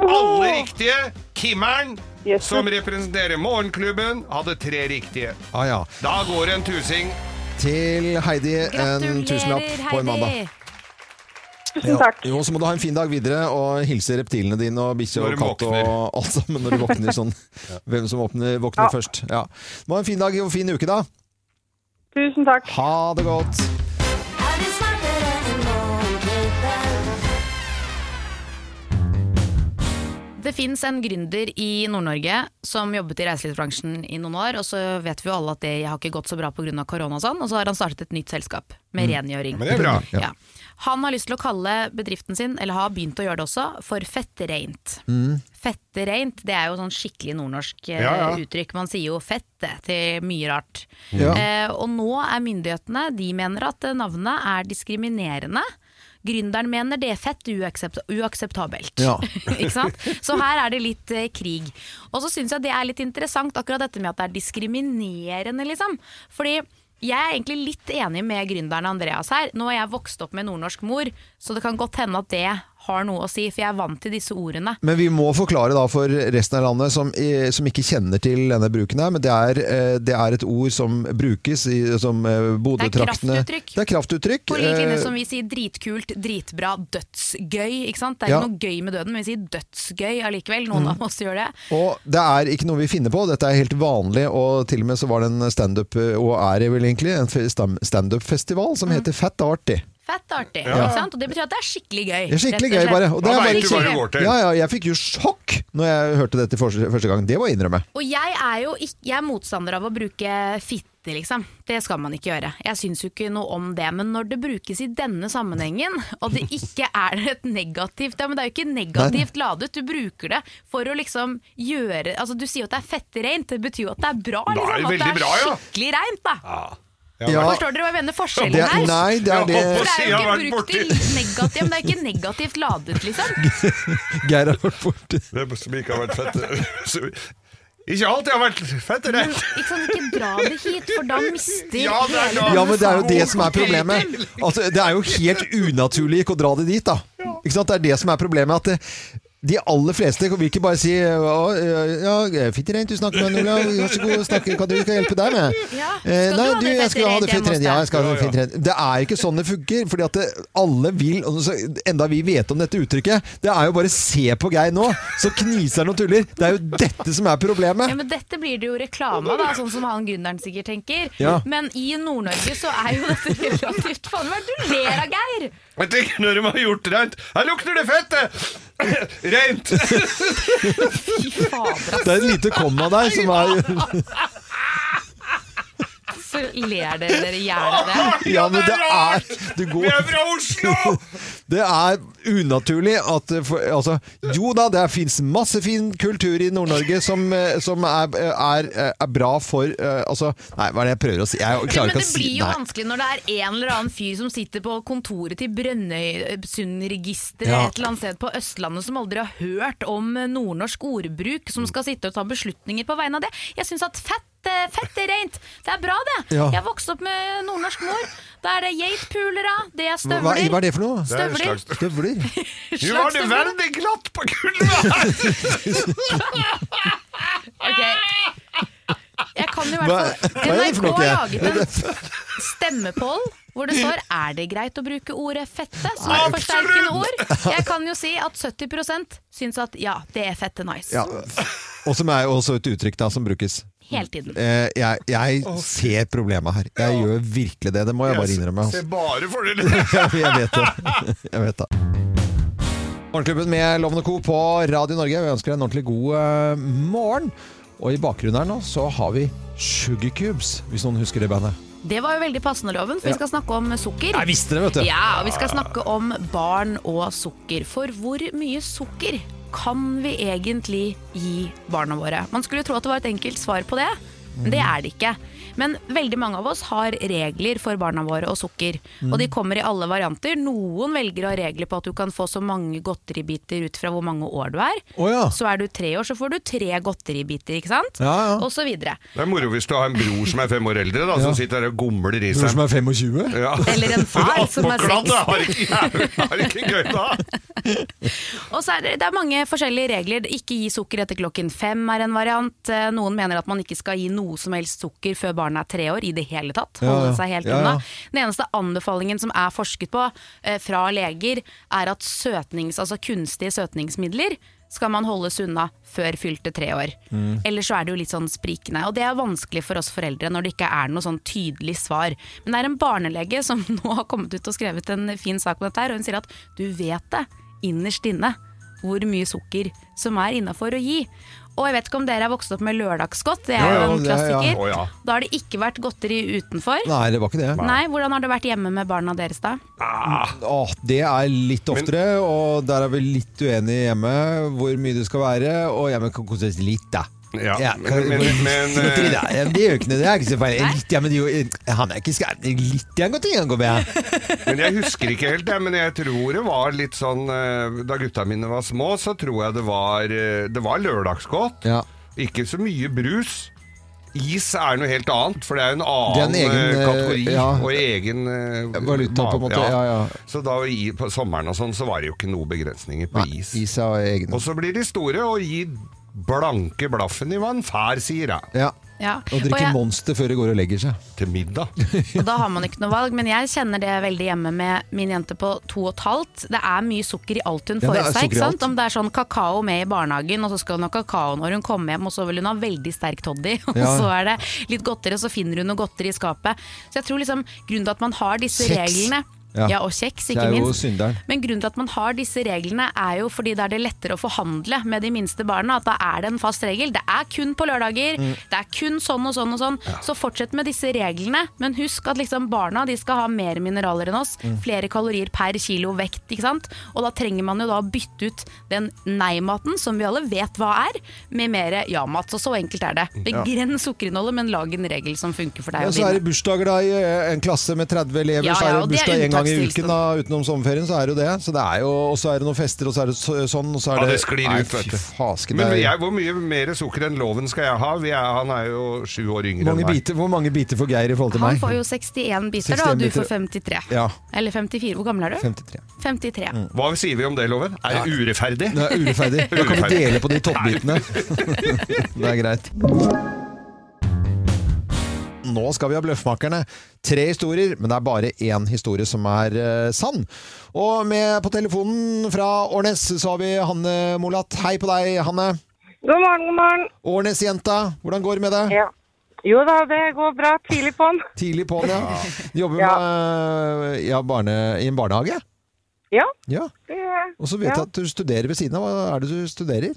Alle riktige. Kimmeren, Yes. som representerer Morgenklubben, hadde tre riktige. Ah, ja. Da går en tusing. Til Heidi en tusenlapp på en mandag. Tusen takk. Jo, så må du ha en fin dag videre og hilse reptilene dine og bikkje Når og du katt og våkner. alt sammen når du våkner sånn. <laughs> Hvem som våkner, våkner Ja. først. Ja. Må ha en fin dag og fin uke, da. Tusen takk. Ha det godt. Det fins en gründer i Nord-Norge som jobbet i reiselivsbransjen i noen år, og så vet vi jo alle at det har ikke gått så bra pga. korona og sånn, og så har han startet et nytt selskap med rengjøring. Men det er bra. Ja. Han har lyst til å kalle bedriften sin, eller har begynt å gjøre det også, for Fettereint. Fettereint, det er jo sånn skikkelig nordnorsk eh, Ja, ja. uttrykk. Man sier jo fette til mye rart. Ja. Eh, og nå er myndighetene, de mener at navnet er diskriminerende. Gründeren mener det er fett uaksept uakseptabelt. Ja. <laughs> Ikke sant? Så her er det litt eh, krig. Og så syns jeg det er litt interessant akkurat dette med at det er diskriminerende, liksom. Fordi jeg er egentlig litt enig med gründeren Andreas her. Nå har jeg vokst opp med nordnorsk mor, så det kan godt hende at det har noe å si, for jeg er vant til disse ordene. Men vi må forklare da for resten av landet som, som ikke kjenner til denne bruken her, men det er, eh, det er et ord som brukes i som eh, Bodø-traktene. kraftuttrykk. Det er kraftuttrykk. På lik linje Eh, som vi sier dritkult, dritbra, dødsgøy. Ikke sant? Det er Ja. ikke noe gøy med døden, men vi sier dødsgøy allikevel. Noen Mm. av oss gjør det. Og det er ikke noe vi finner på, dette er helt vanlig, og til og med så var det en standup, og er det vel egentlig, en standup-festival som heter Fett og artig. Fett artig. Ikke sant? Og det betyr at det er skikkelig gøy. Det er skikkelig gøy, bare. Og det er bare går til. Ja, ja, jeg fikk jo sjokk når jeg hørte dette første, første gang. Det må jeg innrømme. Og jeg er jo ikke, jeg er motstander av å bruke fitte, liksom. Det skal man ikke gjøre. Jeg syns jo ikke noe om det. Men når det brukes i denne sammenhengen, og det ikke er et negativt ja, men Det er jo ikke negativt ladet, du bruker det for å liksom gjøre Altså Du sier jo at det er fettreint, det betyr jo at det er bra. liksom. det Liksom, at det er bra, ja. skikkelig reint, da. Ja, Forstår dere hva jeg mener? Forskjellen det, her? nei, det er det For det er jo ikke brukt til negativt, men det er ikke negativt ladet, liksom. <laughs> Geir har vært borti Det som ikke har vært fett. Ikke alltid har vært fettere. det? ikke, sant, ikke dra det hit, for da mister Ja, hele Ja, men det er jo det som er problemet. Altså, det er jo helt unaturlig ikke å dra det dit, da. Ikke sant? Det er det som er problemet. At det, de aller fleste vil ikke bare si «Å, Ja, fitt rent, du snakker med Olav. Vær så god, snakke, hva du skal hjelpe deg med? Ja. Eh, Skal nei, du jeg skal ha det fint rent. Ja, jeg skal ha det fint rent. Det er ikke sånn det funker. Fordi at det, alle vil Enda vi vet om dette uttrykket. Det er jo bare se på Geir nå, så kniser han og tuller. Det er jo dette som er problemet. Ja, men Dette blir det jo reklame av, sånn som han gründeren sikkert tenker. Ja. Men i Nord-Norge så er jo dette relativt Faen, hva er det du ler av, Geir? Jeg tenker når de har gjort rent Her lukter det fett! <coughs> Rent! Fy fader, Det er et lite komma der som er <laughs> så ler dere dere i hjel av det. Ja, men det er Det Vi er fra Oslo! <laughs> Det er unaturlig at altså, Jo da, det fins masse fin kultur i Nord-Norge som, eh, som er, er, er bra for eh, Altså, nei, hva er det jeg prøver å si? Jeg klarer ikke det å si blir jo nei. vanskelig når det er en eller annen fyr som sitter på kontoret til Brønnøysundregisteret Ja. et eller annet sted på Østlandet som aldri har hørt om nordnorsk ordbruk, som skal sitte og ta beslutninger på vegne av det. Jeg syns at fett eh, Fett er rent! Det er bra, det. Ja. Jeg vokste opp med nordnorsk mor. Da er det geitpulere, det er Hva, støvler. hva er det for noe? Er Støvler. slags- Støvler? <laughs> Nå var det veldig glatt på gulvet her! <laughs> Ok. Jeg kan jo i Hva- hvert fall hva er NRK har laget en <laughs> stemmepoll hvor det står er det greit å bruke ordet fette som forsterkende ord. Jeg kan jo si at 70% syns at ja, det er fette nice. Ja. Og som er også et uttrykk da, som brukes. Hele tiden. Eh, jeg, jeg ser problemet her. Jeg gjør virkelig det. Det må jeg bare innrømme. Altså. Ser bare fordeler. <laughs> Jeg vet det. Jeg vet det. Morgenklubben med Lovende Co. på Radio Norge. Vi ønsker deg en ordentlig god uh, morgen. Og i bakgrunnen her nå så har vi Sugar Cubes, hvis noen husker det bandet. Det var jo veldig passende, Loven, for vi skal snakke om sukker. Jeg visste det, vet du. Ja, og vi skal snakke om barn og sukker. For hvor mye sukker kan vi egentlig gi barna våre? Man skulle tro at det var et enkelt svar på det, men det er det ikke. Men veldig mange av oss har regler for barna våre og sukker. Og de kommer i alle varianter. Noen velger å ha regler på at du kan få så mange godteribiter ut fra hvor mange år du er. Oh, ja. Så er du tre år, så får du tre godteribiter, ikke sant? Ja, ja. Og så videre. Det er moro hvis du har en bror som er fem år eldre, da, som sitter der og gomler i seg. Bror som er 25? Ja. Eller en far <laughs> som er seks. det 60. har ikke, har ikke gøy da. <laughs> Og så er det, det er mange forskjellige regler. Ikke gi sukker etter klokken fem er en variant. Eh, Noen mener at man ikke skal gi noe som helst sukker før barnet er tre år, i det hele tatt. Holde seg helt unna. Den eneste anbefalingen som er forsket på eh, fra leger, er at søtnings, altså kunstige søtningsmidler skal man holdes unna før fylte tre år. Mm. Ellers så er det jo litt sånn sprikende. Og det er vanskelig for oss foreldre når det ikke er noe sånn tydelig svar. Men det er en barnelege som <laughs> nå har kommet ut og skrevet en fin sak om dette her, og hun sier at du vet det innerst inne. hvor mye sukker som er innafor å gi. Og jeg vet ikke om dere er vokst opp med lørdagsgodt, det er jo en er- klassiker. Å, ja. Da har det ikke vært godteri utenfor. Nei, det var ikke det. Nei, hvordan har det vært hjemme med barna deres da? Åh, det er litt oftere, og der er vi litt uenige hjemme hvor mye det skal være. Og hjemme kan kose seg litt, da. Ja, Ja, men, men, men, Godteri, eh, men Det er jo ikke noe, det er ikke så feil. Litt, ja, men jo, han er ikke skrevet litt igjen godteri han går med. men jeg husker ikke helt men jeg tror det var litt sånn eh, Da gutta mine var små, så tror jeg det var, eh, det var lørdagsgodt. Ja. Ikke så mye brus. Is er noe helt annet, for det er jo en annen Det er en egen, eh, kategori eh, ja. og egen eh, Valuta, på en måte. Ja, ja. Så da i, på sommeren og sånn, så var det jo ikke noe begrensninger på Nei, is. is er egen. Og så blir de store og gir blanke blaffen i hva en far sier, da. Ja. Ja. Og drikker jeg- Monster før de går og legger seg. Til middag. <laughs> Og da har man ikke noe valg, men jeg kjenner det veldig hjemme med min jente på to og et halvt. Det er mye sukker i alt hun får i seg. ikke sant? Om det er sånn kakao med i barnehagen, og så skal hun ha kakao når hun kommer hjem, og så vil hun ha veldig sterk toddy, <laughs> og Ja. så er det litt godteri, og så finner hun noe godteri i skapet. Så jeg tror liksom grunnen til at man har disse Kjeks. reglene Ja. ja. og kjeks, Det ikke minst. Men grunnen til at man har disse reglene er jo fordi da er det lettere å forhandle med de minste barna. At da er det en fast regel. Det er kun på lørdager, Mm. det er kun sånn og sånn og sånn. Så fortsett med disse reglene, men husk at liksom barna de skal ha mer mineraler enn oss. Mm. Flere kalorier per kilo vekt, ikke sant. Og da trenger man jo da å bytte ut den nei-maten, som vi alle vet hva er, med mer ja-mat. Så så enkelt er det. Begrens sukkerinnholdet, men lag en regel som funker for deg. Ja, og så er det bursdager da i eh, en klasse med 30 elever, Ja, så er det det bursdag en gang i uken da, utenom sommerferien, så er det jo det. Så det er jo, og så er det noen fester, og så er det sånn, og så er det Ja, det sklir ut, vet du. fasken, Men jeg, hvor mye mer sukker enn loven skal jeg ha? Vi er, han er jo sju år yngre mange enn meg. biter, Hvor mange biter får Geir i forhold til Han meg? får jo 61 biter, 61 da, og du biter. får 53. Ja, Eller 54. Hvor gammel er du? 53. 53. Hva sier vi om det, loven? Er det urettferdig? Det er urettferdig. <laughs> Da kan vi Urettferdig. dele på de toppbitene. <laughs> det er greit. Nå skal vi ha Bløffmakerne. Tre historier, men det er bare én historie som er uh, sann. Og med på telefonen fra Årnes så har vi Hanne Molat. Hei på deg, Hanne. God morgen, god morgen. Årnes-jenta, hvordan går det med deg? Ja. Jo da, det går bra. Tidlig på'n. <laughs> Tidlig på'n, ja. Du jobber Ja. med, ja, barne, i en barnehage? Ja, Ja. Og så vet jeg at du studerer ved siden av. Hva er det du studerer?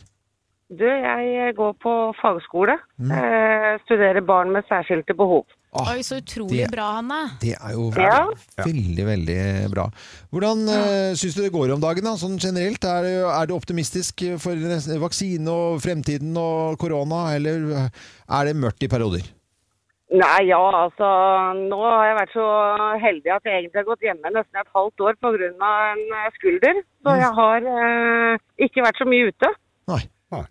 Du, jeg går på fagskole. Mm. Eh, studerer barn med særskilte behov. Ah, Oi, så utrolig det- bra, Hanne. Det er jo Ja. veldig, veldig bra. Hvordan uh, syns du det går om dagen, da, sånn generelt? Er, du- er du optimistisk for vaksine og fremtiden og korona, eller er det mørkt i perioder? Nei, ja, altså Nå har jeg vært så heldig at jeg egentlig har gått hjemme nesten et halvt år pga. en eh, skulder. Så Mm. jeg har eh, ikke vært så mye ute. Nei.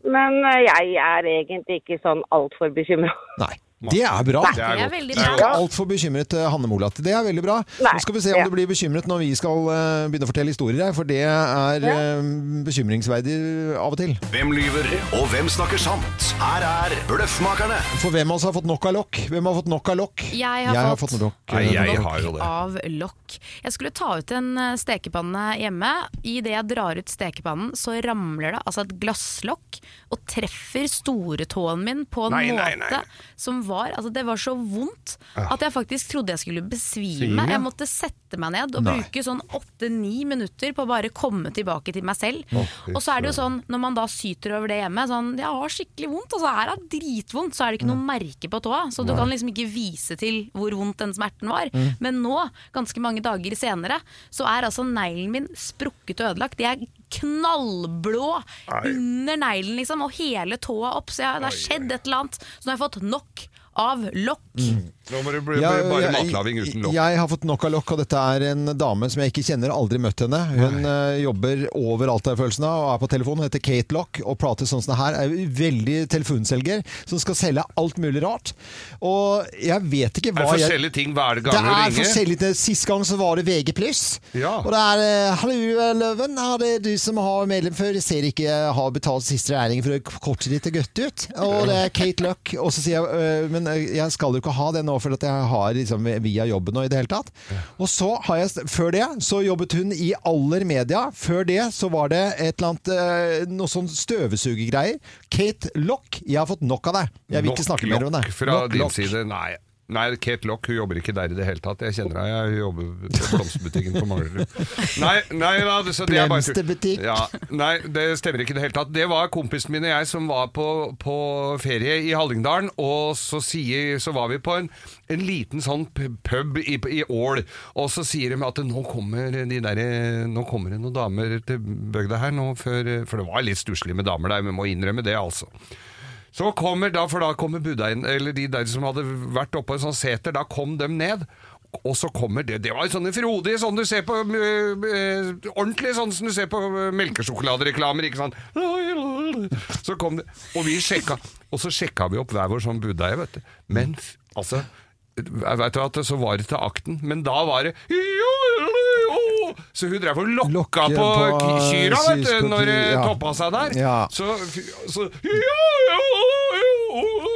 Men eh, jeg er egentlig ikke sånn altfor bekymra. Nei. Det er bra. Det er veldig er bra. Altfor bekymret eh, Hanne Molat. Det er veldig bra. Nei. Nå skal vi se om Ja. du blir bekymret når vi skal eh, begynne å fortelle historier her, for det er ja. bekymringsverdig av og til. Hvem lyver, og hvem snakker sant? Her er Bløffmakerne. For hvem av oss har fått nok av lokk? Hvem har fått nok av lokk? Jeg har fått nok. eh, Nei, jeg nok. har jo det. Av lokk. Jeg skulle ta ut en eh, stekepanne hjemme. Idet jeg drar ut stekepannen, så ramler det altså et glasslokk og treffer storetåen min på en Nei, måte nei, nei. som var Altså, det var så vondt at jeg faktisk trodde jeg skulle besvime. Svime? Jeg måtte sette meg ned og Nei. bruke sånn åtte-ni minutter på å bare komme tilbake til meg selv. og så er det jo sånn, når man da syter over det hjemme sånn, Jeg har skikkelig vondt, altså her er dritvondt, så er det ikke noe merke på tåa. Så du kan liksom ikke vise til hvor vondt den smerten var. Men nå, ganske mange dager senere, så er altså neglen min sprukket og ødelagt. Jeg er knallblå under neglen, liksom, og hele tåa opp. Så jeg, det har skjedd et eller annet. Så nå har jeg fått nok av lokk. Nå må det bli Ja, bare jeg- matlaging uten lokk. Jeg har fått nok av lokk, og dette er en dame som jeg ikke kjenner, aldri møtt henne. Hun uh, jobber overalt, har følelsene følelsen av, og er på telefon. Hun heter Kate Lock og prater sånn som det her. Er veldig telefonselger som skal selge alt mulig rart. Og jeg vet ikke Det er forskjellige jeg ting hver gang du er forskjellige forskjellig. Sist gang så var det VG+. Ja. Og det er eh, Hallo, Løven. Er det du som har medlem før? Ser ikke jeg har betalt siste regning for å korte ditt godt ut. Og det er Kate Lock. Og så sier jeg men jeg skal jo ikke ha det nå, for at jeg har liksom via jobben og i det hele tatt. Og så har jeg Før det så jobbet hun i Aller Media. Før det så var det et eller annet øh, noe sånn støvsugergreier. Kate Lock, jeg har fått nok av deg. Jeg vil ikke snakke mer om det. Fra din side, nei. Nei, Kate Lock hun jobber ikke der i det hele tatt. Jeg kjenner henne, hun jobber på blomsterbutikken på Manglerud. Nei, nei da, det, det er bare Blomsterbutikk. Ja, nei, det stemmer ikke i det hele tatt. Det var kompisen min og jeg som var på, på ferie i Hallingdalen, og så, sier, så var vi på en, en liten sånn pub i, i Ål, og så sier de at nå kommer, de der, nå kommer det noen damer til bygda her, nå før, for det var litt stusslig med damer der, vi må innrømme det altså. Så kommer da, for da kommer budeien, eller de der som hadde vært oppe på en sånn seter, da kom dem ned. Og så kommer det Det var sånne frodige, sånn du ser på øh, øh, Ordentlig sånn som du ser på øh, melkesjokoladereklamer, ikke sant. Så kom det Og vi sjekka, og så sjekka vi opp hver vår sånn budeie, vet du. Men altså jeg vet du at Så var det til akten, men da var det Så hun drev og lokka Lokka på, på kyra, vet du, når det ja. toppa seg der. Ja. Så, så,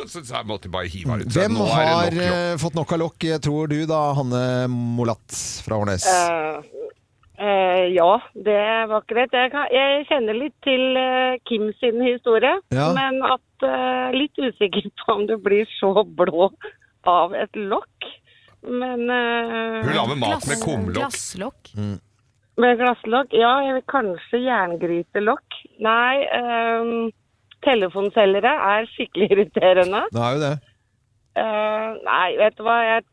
så, så jeg måtte bare hive henne ut. Hvem nå har nok lokk. eh, fått nok av lokk, tror du da, Hanne Molatt fra Årnes? Uh, uh, ja, det var ikke det. Jeg, kan, jeg kjenner litt til uh, Kim sin historie, Ja. men at eh, litt usikker på om det blir så blå av et lokk. Men eh, Hun lager mat med kumlokk. Glasslokk. Med glasslokk, ja, jeg vil kanskje jerngrytelokk. Nei, um, telefonselgere er skikkelig irriterende. Det er jo det. Uh, nei, vet du hva, jeg,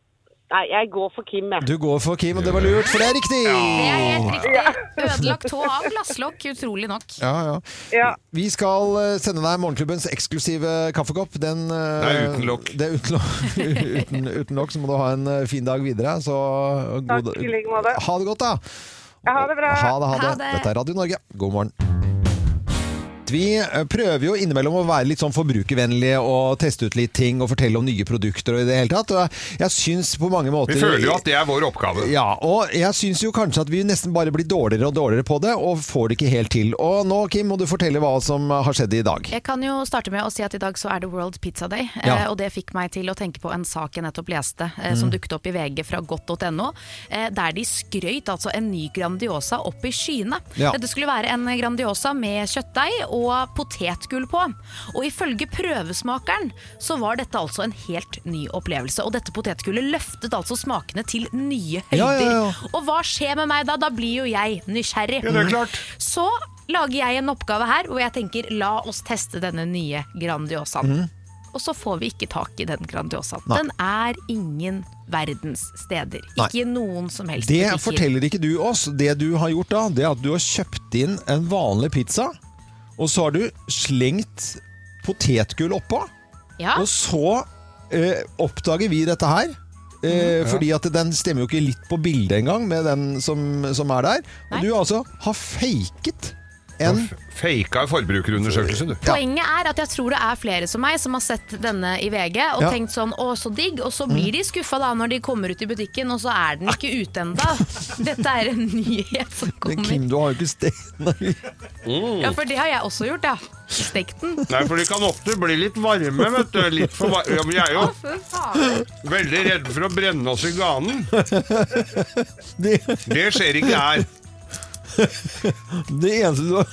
nei, jeg går for Kim, jeg. Du går for Kim, og det var lurt, for det er riktig! Det er helt riktig. Ødelagt tå av glasslokk, utrolig nok. Ja, ja. Ja. Vi skal eh, sende deg Morgenklubbens eksklusive kaffekopp. Den, eh, Det er uten lokk. Det er uten, lokk. <laughs> uten, uten lokk, så må du ha en fin dag videre. Så, god, Takk i like måte. Ha det godt, da! Ha det bra. Ha det, ha det. Ha det. Dette er Radio Norge. God morgen. Vi eh, prøver jo innimellom å være litt sånn forbrukervennlige og teste ut litt ting og fortelle om nye produkter og i det hele tatt. Og jeg, syns på mange måter Vi føler jo at det er vår oppgave. ja, og jeg syns jo kanskje at vi nesten bare blir dårligere og dårligere på det, og får det ikke helt til. Og nå, Kim, må du fortelle hva som har skjedd i dag. Jeg kan jo starte med å si at i dag så er det World Pizza Day, Ja. eh, og det fikk meg til å tenke på en sak jeg nettopp leste, som som dukket opp i VG fra godt.no, eh, der de skrøyt altså en ny Grandiosa opp i skyene. Ja. Dette skulle være en Grandiosa med kjøttdeig og potetgull på. Og ifølge prøvesmakeren så var dette altså en helt ny opplevelse. Og dette potetgullet løftet altså smakene til nye høyder. Ja, ja, ja. Og hva skjer med meg da? Da blir jo jeg nysgjerrig. Ja, det er klart. Så lager jeg en oppgave her hvor jeg tenker la oss teste denne nye Grandiosaen. Og så får vi ikke tak i den Grandiosaen. Nei. Den er ingen verdens steder. Nei. Ikke noen som helst Det butikker. forteller ikke du oss. Det du har gjort da, det er at du har kjøpt inn en vanlig pizza, og så har du slengt potetgull oppå, Ja. og så eh, oppdager vi dette her. Eh, Fordi at den stemmer jo ikke litt på bildet engang med den som, som er der. Nei. Og du altså har faket en Faka forbrukerundersøkelse, du. Poenget er at jeg tror det er flere som meg som har sett denne i VG og Ja. tenkt sånn 'å, så digg', og så blir de skuffa da når de kommer ut i butikken, og så er den ikke ute enda. <laughs> Dette er en nyhet som Men kommer. Kim, du har jo ikke sted... Ja, for det har jeg også gjort, ja. Stekt den. Nei, for de kan ofte bli litt varme, vet du. Litt for var ja, men jeg er jo Fy faen. veldig redd for å brenne oss i ganen. <laughs> Det, Det skjer ikke her. Det eneste du har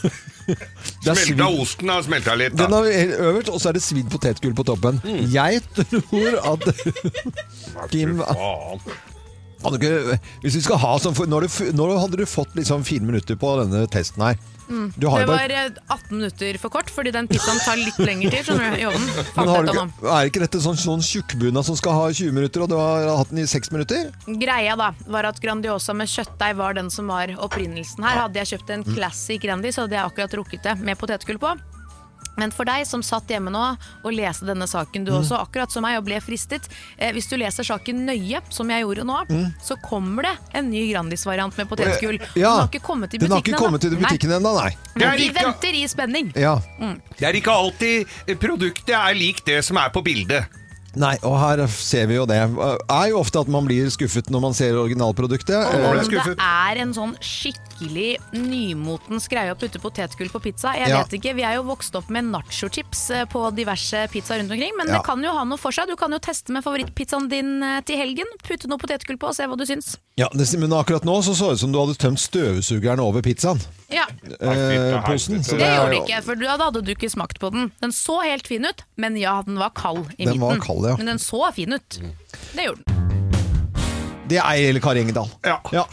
<laughs> er Smelta osten har smelta litt, Den da. er øverst, og så er det svidd potetgull på toppen. Jeg tror at Kim Faen. Ikke, Hvis vi skal ha sånn når, du, når hadde du fått liksom fire minutter på denne testen her? Du har Det var bare eh, 18 minutter for kort, fordi den pizzaen tar litt lengre tid. du, i ovnen. ikke, Er ikke dette sånn, sånn tjukkbunad som skal ha 20 minutter, og du har hatt den i 6 minutter? Greia da, var at Grandiosa med kjøttdeig var den som var opprinnelsen her. Hadde jeg kjøpt en classic Grandi, så hadde jeg akkurat rukket det med potetgull på. Men for deg som satt hjemme nå og leste denne saken, du også, akkurat som meg, og ble fristet eh, Hvis du leser saken nøye, som jeg gjorde nå, så kommer det en ny Grandis-variant med potetgull. Ja, Den har ikke kommet i butikken til ennå. nei. Det er Vi ikke- venter i spenning. Ja. Det er ikke alltid produktet er lik det som er på bildet. Nei, og her ser vi jo det. er jo ofte at man blir skuffet når man ser originalproduktet. Eh, Om det er en sånn skikkelig nymotens greie å putte potetgull på pizza. Jeg Ja. vet ikke, Vi er jo vokst opp med nachochips eh, på diverse pizzaer rundt omkring, men Ja. det kan jo ha noe for seg. Du kan jo teste med favorittpizzaen din eh, til helgen. Putte noe potetgull på og se hva du syns. Ja, men akkurat nå så så det ut som du hadde tømt støvsugeren over pizzaen. Ja, Eh, posen. Så Det er gjorde det ikke, for da hadde du ikke smakt på den. Den så helt fin ut, men ja, den var kald i Den midten. var kald, ja. Men den så fin ut. Det gjorde den. Det er jeg eller Kari Engedal. Ja. Ja.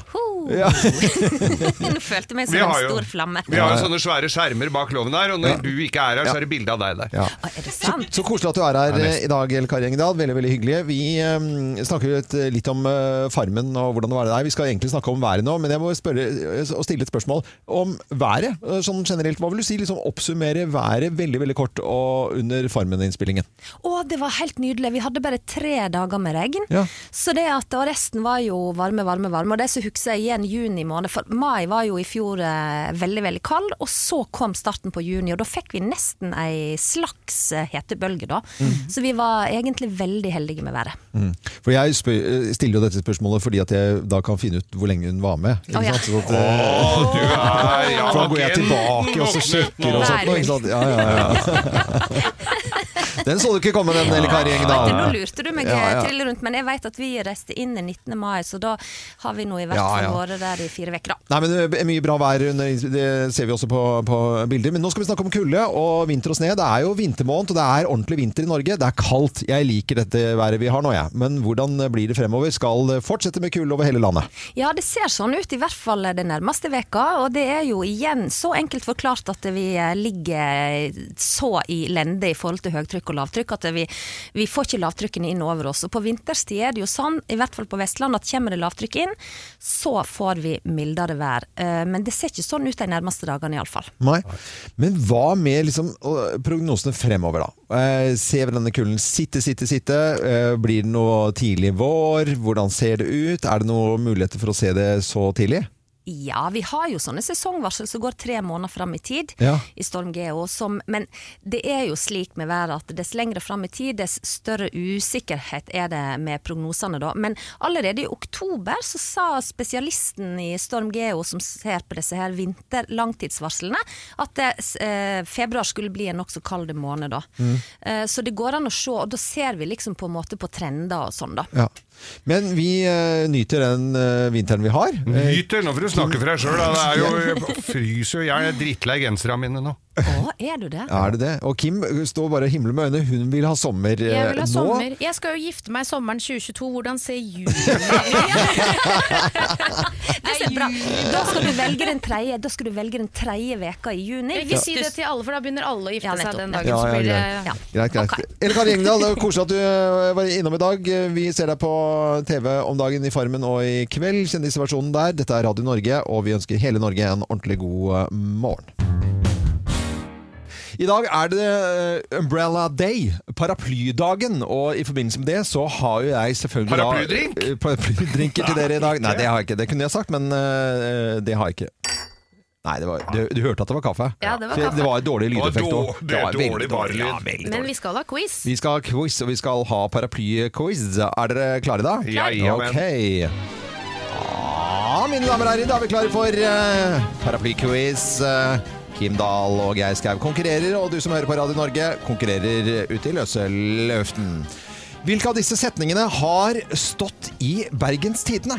Ja. <laughs> Nå følte meg som en stor flamme. Vi har jo sånne svære skjermer bak loven her, og når Ja. du ikke er her, så er det bilde av deg der. Ja. Å, er det Så, sant? så koselig at du er her Ja, eh, i dag, El Kari Engedal. Veldig veldig hyggelig. Vi um, snakker litt, litt om uh, Farmen og hvordan det var der. Vi skal egentlig snakke om været nå, men jeg må spørre, eh, stille et spørsmål om været. eh, Sånn generelt, Hva vil du si? Liksom Oppsummere været veldig veldig kort og under Farmen-innspillingen. Å, det var helt nydelig. Vi hadde bare tre dager med regn. Ja. Så det at, og resten var jo varme, varme, varme. Og det som husker jeg igjen juni måned, for mai var jo i fjor eh, veldig, veldig kald. Og så kom starten på juni, og da fikk vi nesten ei slags eh, hetebølge, da. Så vi var egentlig veldig heldige med været. Mm. For Jeg spør, eh, stiller jo dette spørsmålet fordi at jeg da kan finne ut hvor lenge hun var med. Ikke oh, ja. sant? Så at, oh, du er ja, For da går jeg tilbake og så sjekker og sånt. Ikke sant? Ja, ja, ja. <laughs> <laughs> Den så du ikke komme, den, Elle Kari Vet du, nå lurte du meg Ja, ja. trill rundt, men jeg vet at vi reiste inn den 19. mai, så da har vi nå i hvert Ja, fall ja. vært der i fire uker, da. Nei, men Det er mye bra vær, det ser vi også på, på bilder. Men nå skal vi snakke om kulde og vinter og sne. Det er jo vintermåned, og det er ordentlig vinter i Norge. Det er kaldt. Jeg liker dette været vi har nå, jeg. Men hvordan blir det fremover? Skal fortsette med kulde over hele landet? Ja, det ser sånn ut, i hvert fall den nærmeste veka, og det er jo igjen så enkelt forklart at vi eh, ligger så i lende i forhold til høytrykk og lavtrykk at vi, vi får ikke lavtrykkene inn over oss. Og på vinterstid er det jo sånn, i hvert fall på Vestlandet, at kommer det lavtrykk inn, så får vi mildere vær. Eh, Men det ser ikke sånn ut de nærmeste dagene iallfall. Nei. Men hva med liksom, prognosene fremover, da? Se hvordan denne kulden sitter, sitter, sitter. Eh, blir det noe tidlig vår? Hvordan ser det ut? Er det noen muligheter for å se det så tidlig? Ja, vi har jo sånne sesongvarsel som går tre måneder fram i tid Ja. i Storm Geo. Som, men det er jo slik med været at dess lengre fram i tid, dess større usikkerhet er det med prognosene da. Men allerede i oktober så sa spesialisten i Storm Geo som ser på disse her vinterlangtidsvarslene, at det, eh, februar skulle bli en nokså kald måned da. Eh, så det går an å se, og da ser vi liksom på en måte på trender og sånn da. Ja. Men vi eh, nyter den eh, vinteren vi har. Eh, Nyter, nå får du snakke for deg sjøl. Det er jo jeg fryser jo. Jeg er drittlei genserne mine nå. Å, er du det? Er det det? Og Kim står bare og himler med øynene. Hun vil ha sommer eh, Jeg vil ha nå. sommer. Jeg skal jo gifte meg sommeren 2022. Hvordan ser juni <laughs> Det ser bra. Da skal du velge den tredje, da skal du velge den tredje veka i juni. Ikke si det til alle, for da begynner alle å gifte Ja, seg nettopp, den dagen. Ja, så ja, blir det Ja. Greit, greit. Ok. Elle Kari Engdahl, det var koselig at du eh, var innom i dag. Vi ser deg på TV om dagen i Farmen og i kveld. Kjendisversjonen der. Dette er Radio Norge, og vi ønsker hele Norge en ordentlig god eh, morgen. I dag er det eh, Umbrella Day, paraplydagen, og i forbindelse med det så har jo jeg selvfølgelig Paraplydrink? Da, Paraplydrinker til dere i dag. Nei, det har jeg ikke. Det kunne jeg sagt, men eh, det har jeg ikke. Nei, det var, du, du hørte at det var kaffe? Ja, det var kaffe. Det var dårlig lydeffekt då- òg. det dårlig barlyd. Ja, Men vi skal ha quiz. Vi skal ha quiz, og vi skal ha paraplyquiz. Er dere klare da? Ja, ja, men. Ok. Ja, mine damer og herrer, da er vi klare for uh, paraplyquiz. Eh, Kim Dahl og Geir Skau konkurrerer, og du som hører på Radio Norge, konkurrerer ute i løse løften. Hvilke av disse setningene har stått i Bergens Tidende?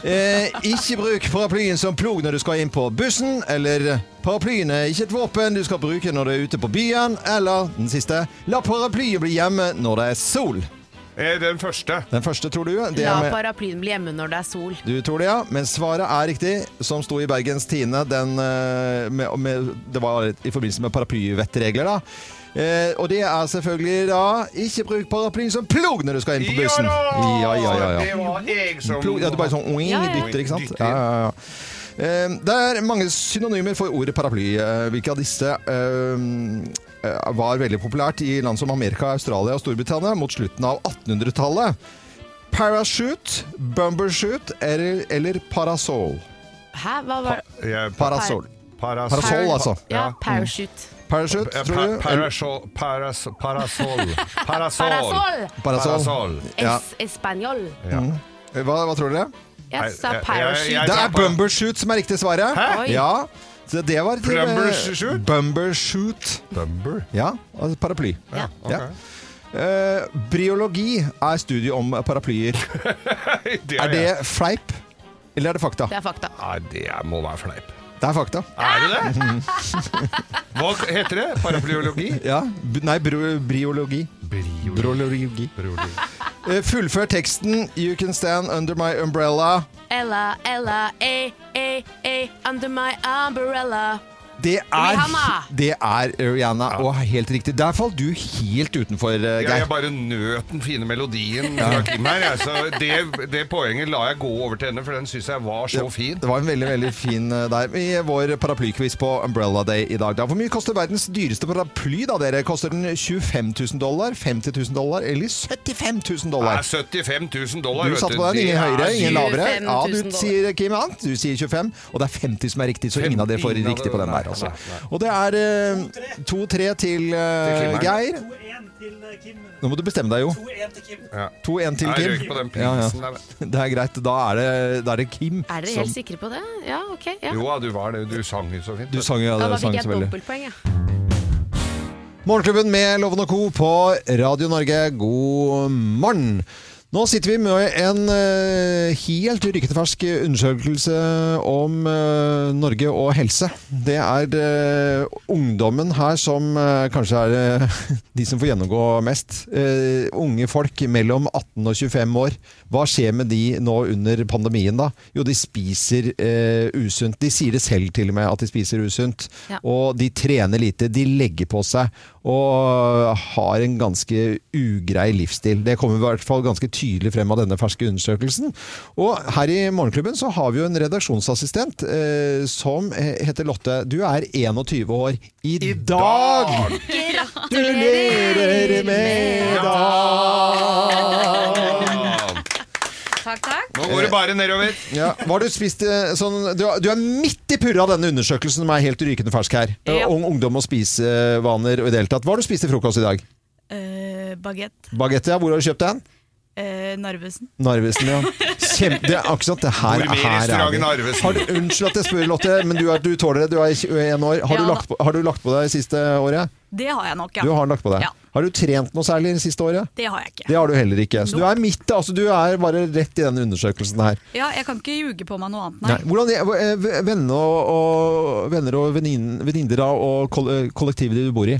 Eh, ikke bruk paraplyen som plog når du skal inn på bussen. Eller paraplyen er ikke et våpen du skal bruke når du er ute på byen. Eller den siste la paraplyen bli hjemme når det er sol. Eh, Den første. Den første tror du? Det La er med, paraplyen bli hjemme når det er sol. du tror det, ja. Men svaret er riktig, som sto i Bergens Tine. Den, eh, med, med, det var i forbindelse med paraplyvettregler, da. Eh, og det er selvfølgelig da Ikke bruk paraplyen som plog når du skal inn på bussen. Ja, ja, ja, ja. Det var jeg som Plog, ja, du bare sånn oing, Ja, ja, ja. dytter, ikke sant? Dytter. Ja, ja, ja. Eh, Det er mange synonymer for ordet paraply. Eh, Hvilke av disse eh, var veldig populært i land som Amerika, Australia og Storbritannia mot slutten av 1800-tallet? Parachute, bumbershoot eller, eller parasol? Hæ, hva var det? Pa Parasol. Parasol, Parasol, altså. Ja, parachute. Mm. Parachute, Eh, tror du? Pa <laughs> Parasol. Parasol. Parasol. Parasol! Parasol. Parasol. Ja. Es Español. Ja. Hva, hva tror dere? Jeg sa parachute. Det er bumbershoot som er riktig svaret. Hæ? Oi. Ja. Så det var til, eh, Plumbershoot? Bumbershoot. Bumber. Ja, altså paraply. Ja. okay. Ja. Uh, briologi er studiet om paraplyer. <laughs> Det Er det fleip, eller er det fakta? Det er fakta. Nei, det er- må være fleip. Det er fakta. Er det det? <laughs> Hva heter det? Paraplyologi? Ja, Nei. Briologi. Brologi. <laughs> Eh, Fullfør teksten 'You can stand under my umbrella'. Ella, Ella, eh, eh, eh, under my umbrella. Det er, Rihanna. det er Rihanna, og helt riktig. Der falt du helt utenfor, Geir. Ja, jeg bare nøt den fine melodien fra Kim her. Jeg, så det, det poenget la jeg gå over til henne, for den syns jeg var så fin. Det var en veldig veldig fin eh, der i vår paraplykviss på Umbrella Day i dag. Da. Hvor mye koster verdens dyreste paraply? da dere? Koster den 25 000 dollar, 50 000 dollar eller 75 000 dollar? er 75 000 dollar. Du satte på den, ingen er høyere, ingen lavere. 25 000 Ja, du sier Kim annet, du sier 25, og det er 50 som er riktig, så ingen av dere får riktig på den der. Altså. nei, nei. Og det er eh, 2-3 til eh, Til Geir. 2-1 til eh, Kim. Nå må du bestemme deg, jo. 2-1 til Kim. 2-1 til Kim. på den Ja, ja. der. <laughs> Det er greit. Da er det, da er det Kim Er dere som helt sikre på det? Ja, ok. Ja. Jo, da, du var det. Du sang jo så fint. Du sang Ja, ja, da fikk jeg et dobbeltpoeng, ja. Morgenklubben med Loven og Co. på Radio Norge, god morgen. Nå sitter vi med en eh, helt rykende fersk undersøkelse om eh, Norge og helse. Det er eh, ungdommen her som kanskje er <laughs> de som får gjennomgå mest. Unge folk mellom 18 og 25 år. Hva skjer med de nå under pandemien, da? Jo, de spiser eh, usunt. De sier det selv til og med, at de spiser usunt. Ja. Og de trener lite. De legger på seg og har en ganske ugrei livsstil. Det kommer i hvert fall ganske tydelig frem av denne ferske undersøkelsen. Og her i Morgenklubben så har vi jo en redaksjonsassistent eh, som heter Lotte. Du er 21 år i, dag! Gratulerer med dagen! Takk, takk. Nå går det bare nedover. Ja, hva har du spist eh, sånn, du, du er midt i purra av denne undersøkelsen som er helt rykende fersk her. Ja. Ung, ungdom og spisevaner og i det hele tatt. Hva har du spist til frokost i dag? Uh, Bagett. Bagette, ja. Hvor har du kjøpt den? Uh, Narvesen. Narvesen, ja. Kjempe, det er akkurat sånn. Det her, her er vi. Har du, unnskyld at jeg spør, Lotte, men du, er, du tåler det. Du er 21 år. Har, Ja du lagt på, har du lagt på deg siste året? Det har jeg nok, ja. Du har lagt på deg. Ja. Har du trent noe særlig det siste året? Det har jeg ikke. Det har du heller ikke. Så du er midt, altså du er bare rett i den undersøkelsen her. Ja, jeg kan ikke ljuge på meg noe annet, Nei. nei. Hvordan er eh, venner og, og, venner og venninner og eh, kollektivet du bor i?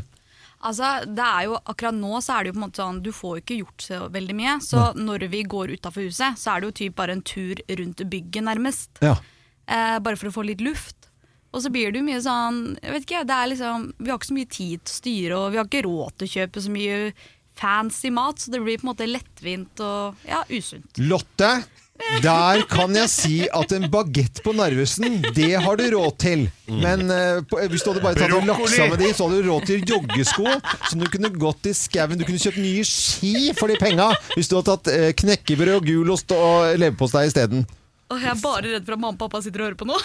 Altså, det er jo, akkurat nå så er det jo på en måte sånn, du får jo ikke gjort så veldig mye. Så når vi går utafor huset, så er det jo typ bare en tur rundt bygget, nærmest. Ja. Eh, bare for å få litt luft. Og så blir det jo mye sånn jeg vet ikke, det er liksom, Vi har ikke så mye tid til å styre, og vi har ikke råd til å kjøpe så mye fancy mat, så det blir på en måte lettvint og ja, usunt. Lotte, der kan jeg si at en bagett på Narvesen, det har du råd til. Men eh, på, hvis du hadde bare tatt og lagt med de, så hadde du råd til joggesko som du kunne gått i skauen. Du kunne kjøpt nye ski for de penga hvis du hadde tatt eh, knekkebrød og gulost og leverpostei isteden. Og jeg er bare redd for at mamma og pappa sitter og hører på nå. <laughs>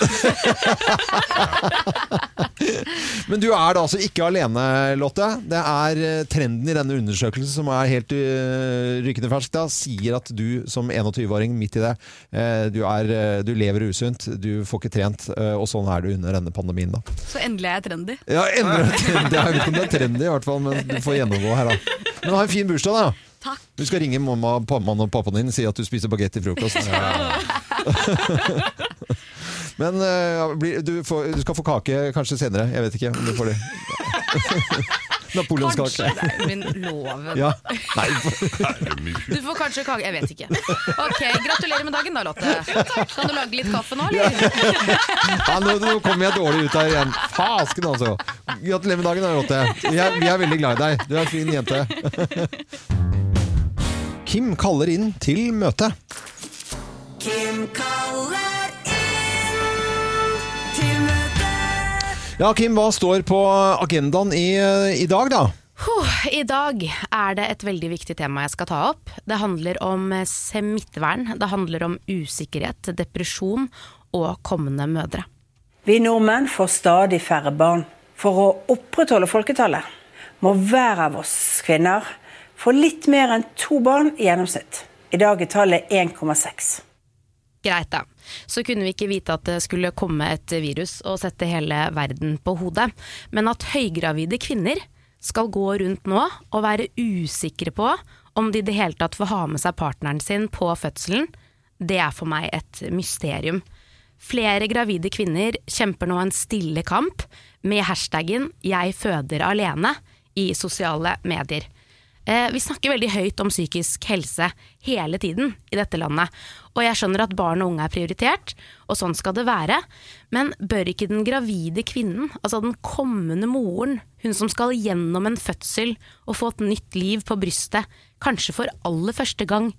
Men du er da altså ikke alene, Lotte. Det er eh, trenden i denne undersøkelsen som er helt uh, rykende fersk, da, sier at du som 21-åring midt i det, eh, du, er, eh, du lever usunt, du får ikke trent, eh, og sånn er du under denne pandemien. da. Så endelig er jeg trendy. Ja, enda trendy. Jeg vet ikke om det er trendy, i hvert fall, men du får gjennomgå her, da. Men ha en fin bursdag, da. Takk. Du skal ringe mamma, mammaen og pappaen din og si at du spiser bagett til frokost. <laughs> <laughs> Men uh, bli, du, får, du skal få kake kanskje senere. Jeg vet ikke om du får det. <laughs> Napoleonskake. Min loven. Ja. Nei, Du får kanskje kake, jeg vet ikke. Ok, Gratulerer med dagen da, Lotte. Kan du lage litt kaffe nå, eller? ja, nå, nå kommer jeg dårlig ut her igjen. Fasken, altså. Gratulerer med dagen, da, Lotte. Vi er, vi er veldig glad i deg. Du er en fin jente. Kim kaller inn til møte. Kim kaller inn til møte. Ja, Kim, hva står på agendaen i, i dag, da? I dag er det et veldig viktig tema jeg skal ta opp. Det handler om smittevern, det handler om usikkerhet, depresjon og kommende mødre. Vi nordmenn får stadig færre barn. For å opprettholde folketallet må hver av oss kvinner få litt mer enn to barn i gjennomsnitt. I dag er tallet 1,6. Greit da. Så kunne vi ikke vite at det skulle komme et virus og sette hele verden på hodet. Men at høygravide kvinner skal gå rundt nå og være usikre på om de i det hele tatt får ha med seg partneren sin på fødselen, det er for meg et mysterium. Flere gravide kvinner kjemper nå en stille kamp med hashtaggen 'jeg føder alene' i sosiale medier. Eh, vi snakker veldig høyt om psykisk helse hele tiden i dette landet. Og jeg skjønner at barn og unge er prioritert, og sånn skal det være. Men bør ikke den gravide kvinnen, altså den kommende moren, hun som skal gjennom en fødsel og få et nytt liv på brystet, kanskje for aller første gang,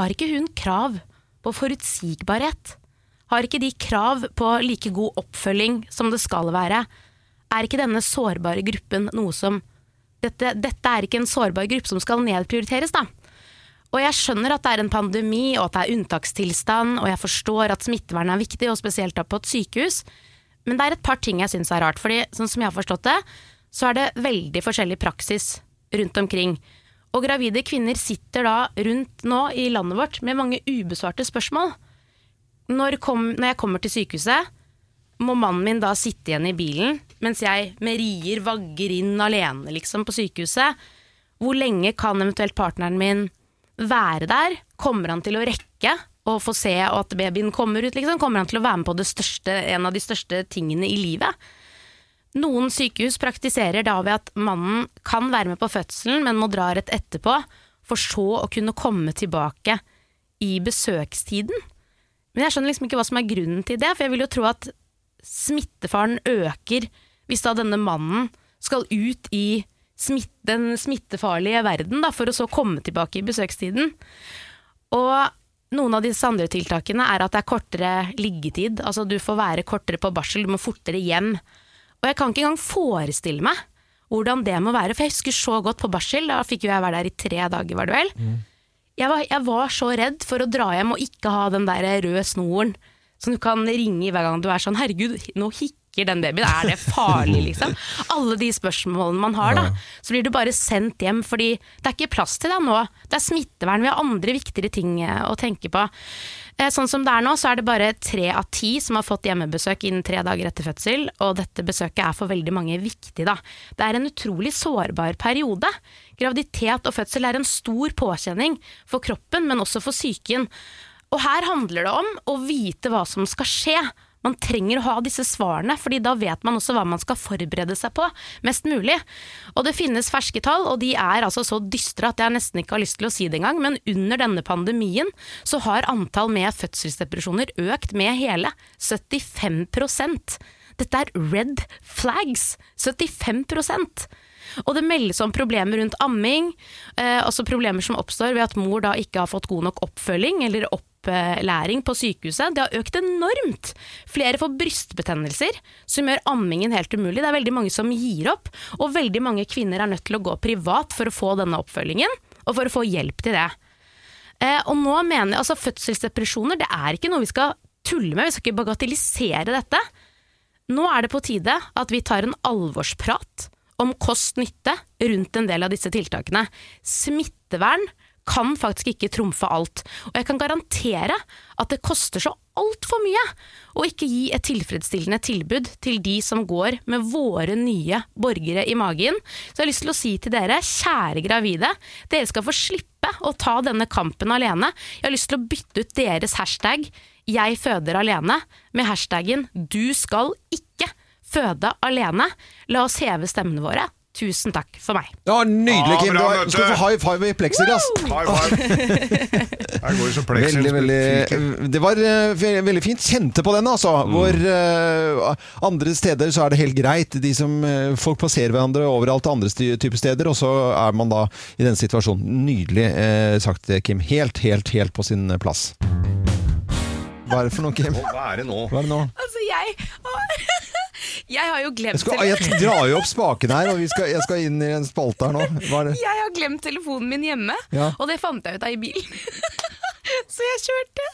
har ikke hun krav på forutsigbarhet? Har ikke de krav på like god oppfølging som det skal være? Er ikke denne sårbare gruppen noe som dette, dette er ikke en sårbar gruppe som skal nedprioriteres, da. Og jeg skjønner at det er en pandemi og at det er unntakstilstand, og jeg forstår at smittevern er viktig, og spesielt da på et sykehus, men det er et par ting jeg syns er rart. fordi sånn som jeg har forstått det, så er det veldig forskjellig praksis rundt omkring. Og gravide kvinner sitter da rundt nå i landet vårt med mange ubesvarte spørsmål. Når, kom, når jeg kommer til sykehuset, må mannen min da sitte igjen i bilen mens jeg med rier vagger inn alene liksom på sykehuset. Hvor lenge kan eventuelt partneren min være der? Kommer han til å rekke å få se at babyen kommer ut? Liksom? Kommer han til å være med på største, en av de største tingene i livet? Noen sykehus praktiserer da ved at mannen kan være med på fødselen, men må dra rett etterpå, for så å kunne komme tilbake i besøkstiden. Men jeg skjønner liksom ikke hva som er grunnen til det, for jeg vil jo tro at smittefaren øker hvis da denne mannen skal ut i smitt, den smittefarlige verden da, for å så komme tilbake i besøkstiden. Og noen av disse andre tiltakene er at det er kortere liggetid. Altså du får være kortere på barsel, du må fortere hjem. Og jeg kan ikke engang forestille meg hvordan det må være, for jeg husker så godt på barsel, da fikk jo jeg være der i tre dager, var det vel. Jeg, var, jeg var så redd for å dra hjem og ikke ha den der røde snoren som du kan ringe i hver gang du er sånn herregud, nå hikker den babyen, er det farlig liksom? Alle de spørsmålene man har da. Så blir du bare sendt hjem fordi det er ikke plass til deg nå. Det er smittevern, vi har andre viktigere ting eh, å tenke på. Eh, Sånn som det er nå, så er det bare tre av ti som har fått hjemmebesøk innen tre dager etter fødsel, og dette besøket er for veldig mange viktig, da. Det er en utrolig sårbar periode. Graviditet og fødsel er en stor påkjenning for kroppen, men også for psyken. Og her handler det om å vite hva som skal skje. Man trenger å ha disse svarene, fordi da vet man også hva man skal forberede seg på, mest mulig. Og det finnes ferske tall, og de er altså så dystre at jeg nesten ikke har lyst til å si det engang, men under denne pandemien så har antall med fødselsdepresjoner økt med hele 75% Dette er red flags! 75% og det meldes om problemer rundt amming, eh, altså problemer som oppstår ved at mor da ikke har fått god nok oppfølging eller opplæring på sykehuset. Det har økt enormt! Flere får brystbetennelser, som gjør ammingen helt umulig. Det er veldig mange som gir opp, og veldig mange kvinner er nødt til å gå privat for å få denne oppfølgingen, og for å få hjelp til det. Eh, og nå mener jeg, altså Fødselsdepresjoner det er ikke noe vi skal tulle med, vi skal ikke bagatellisere dette. Nå er det på tide at vi tar en alvorsprat om kost-nytte rundt en del av disse tiltakene. Smittevern kan faktisk ikke trumfe alt, og jeg kan garantere at det koster så altfor mye å ikke gi et tilfredsstillende tilbud til de som går med våre nye borgere i magen. Så jeg har lyst til å si til dere, kjære gravide, dere skal få slippe å ta denne kampen alene. Jeg har lyst til å bytte ut deres hashtag 'jeg føder alene' med hashtaggen 'du skal ikke føde alene'. La oss heve stemmene våre. Tusen takk for meg. Ja, Nydelig, Kim. Kim. bra Du skal få high five i pleksiglass. High five. <laughs> Veldig, veldig Det var eh, veldig fint. Kjente på den, altså. Mm. Hvor uh, andre steder så er det helt greit. De som, eh, folk passerer hverandre overalt andre typer steder, og så er man da i denne situasjonen. Nydelig uh, sagt, Kim. Helt, helt, helt på sin plass. Hva er det for noe, Kim? Hva er det nå? Hva er det nå? Altså, jeg Jeg har jo glemt Jeg, skal, jeg drar jo opp spaken her, og vi skal, jeg skal inn i en spalte her nå. Hva er det? Jeg har glemt telefonen min hjemme, Ja. og det fant jeg ut av i bilen. <laughs> Så jeg kjørte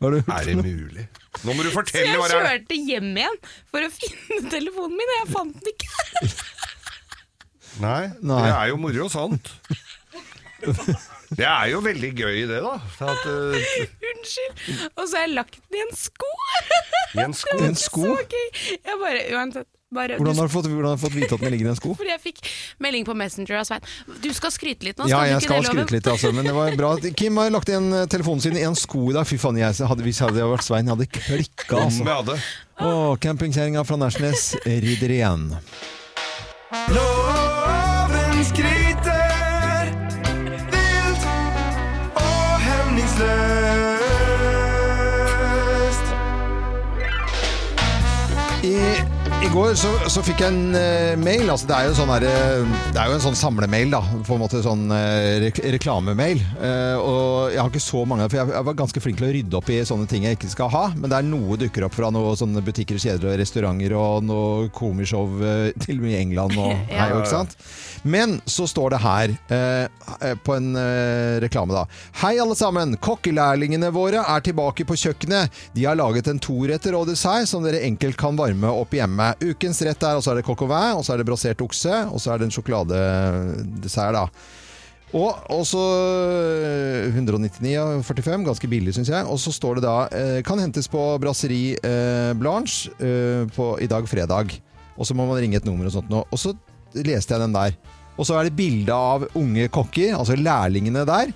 Hva er det? Er det mulig? Nå må du fortelle hva det er. kjørte hjem igjen for å <laughs> finne telefonen min, og jeg fant den ikke. Nei, Nei. det er jo moro sånt. <laughs> Det er jo veldig gøy det, da. At, uh... <laughs> Unnskyld. Og så har jeg lagt den i en sko. I en <laughs> sko. En sko? Så gøy. Jeg bare, uansett, bare Hvordan har du fått, hvordan har du fått vite at den ligger i en sko? <laughs> Fordi jeg fikk melding på Messenger av Svein. Du skal skryte litt nå, Ja, jeg ikke skal det, skryte litt, altså. Men det var bra. Kim har lagt igjen eh, telefonen sin i en sko i dag. Fy faen, jeg hadde, hvis jeg hadde vært Svein, jeg hadde klikka, altså. Å, campingkjerringa fra Nærsnes ridder igjen. Loven skryter går så, så fikk jeg en eh, mail. Altså, det, er jo sånn her, eh, det er jo en sånn samlemail, da. På en måte sånn uh, rek reklamemail. Eh, og jeg har ikke så mange, for jeg, jeg var ganske flink til å rydde opp i sånne ting jeg ikke skal ha. Men det er noe dukker opp fra noen sånne butikker, kjeder og restauranter og noe komishow eh, til og med i England og <laughs> Ja. her, ikke sant? Men så står det her eh, på en eh, reklame da. Hei alle sammen, kokkelærlingene våre er tilbake på kjøkkenet. De har laget en toretter og dessert som dere enkelt kan varme opp hjemme. Ukens rett er, og så er det coq au vin, og så er det brasert okse, og så er det en sjokoladedessert da. Og, også eh, 199,45, ganske billig syns jeg. Og så står det da eh, kan hentes på Brasserie eh, Blanche eh, på, i dag fredag. Og så må man ringe et nummer og sånt nå. Og så leste jeg den der. Og så er det bilde av unge kokker, altså lærlingene der.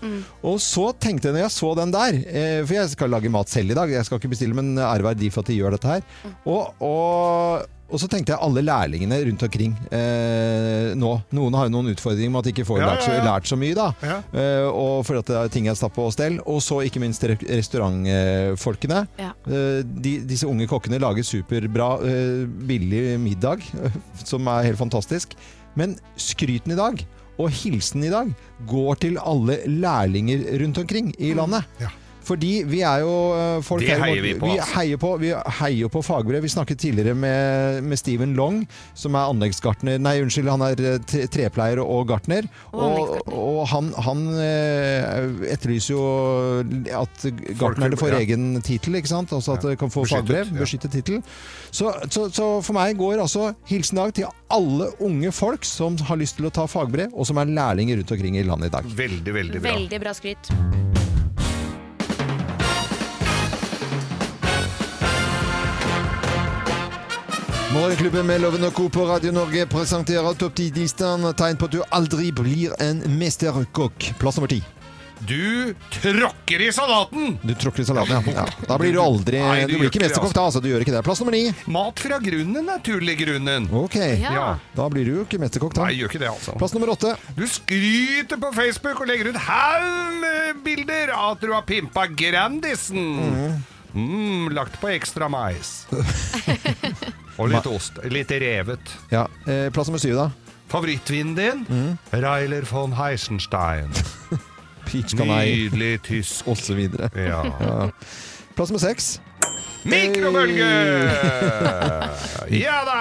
Og så tenkte jeg når jeg så den der, eh, for jeg skal lage mat selv i dag, jeg skal ikke bestille, men ære være de for at de gjør dette her. Og, og, og så tenkte jeg alle lærlingene rundt omkring eh, nå. Noen har jo noen utfordringer med at de ikke får Ja, lært, så, ja, ja. lært så mye, da. Ja. Eh, og fordi at er ting er stappa på stell. Og så ikke minst re restaurantfolkene. Ja. Eh, de, disse unge kokkene lager superbra, eh, billig middag, <laughs> som er helt fantastisk. Men skryten i dag, og hilsen i dag, går til alle lærlinger rundt omkring i landet. Ja. Fordi vi er jo eh, folk Det er heier vi på, Vi altså. heier på, vi heier på fagbrev. Vi snakket tidligere med, med Steven Long, som er anleggsgartner Nei, unnskyld, han er eh, tre- trepleier og gartner. Og Og, og han, han eh, etterlyser jo at gartnerne får ja. egen tittel, ikke sant? Altså at de kan få Beskyttet, fagbrev. ja. Beskyttet tittel. Så, så, så for meg går altså hilsen i dag til alle unge folk som har lyst til å ta fagbrev, og som er lærlinger rundt omkring i landet i dag. Veldig, veldig bra. Veldig bra skryt. Morgenklubben med Loven og Co. på Radio Norge presenterer Topp 10-listen. Tegn på at du aldri blir en mesterkokk. Plass nummer ti. Du tråkker i salaten! Du tråkker i salaten, ja. ja. Da blir du aldri Nei, Du du blir ikke mesterkokk da, altså. Du gjør ikke det. Plass nummer ni. Mat fra grunnen, naturlig grunnen. Ok. Ja. Da blir du jo ikke mesterkokk, da. Nei, gjør ikke det, altså. Plass nummer åtte. Du skryter på Facebook og legger ut haug med bilder av at du har pimpa Grandisen. Mm, lagt på ekstra mais. <laughs> <laughs> og litt ost. Litt revet. Ja. Eh, plass nummer syv, da. Favorittvinen din? Reiler von Heisenstein. <laughs> Peach canai, Nydelig tysk. <laughs> og så videre. Ja. Ja. Plass nummer seks. Mikrobølge! Ja da!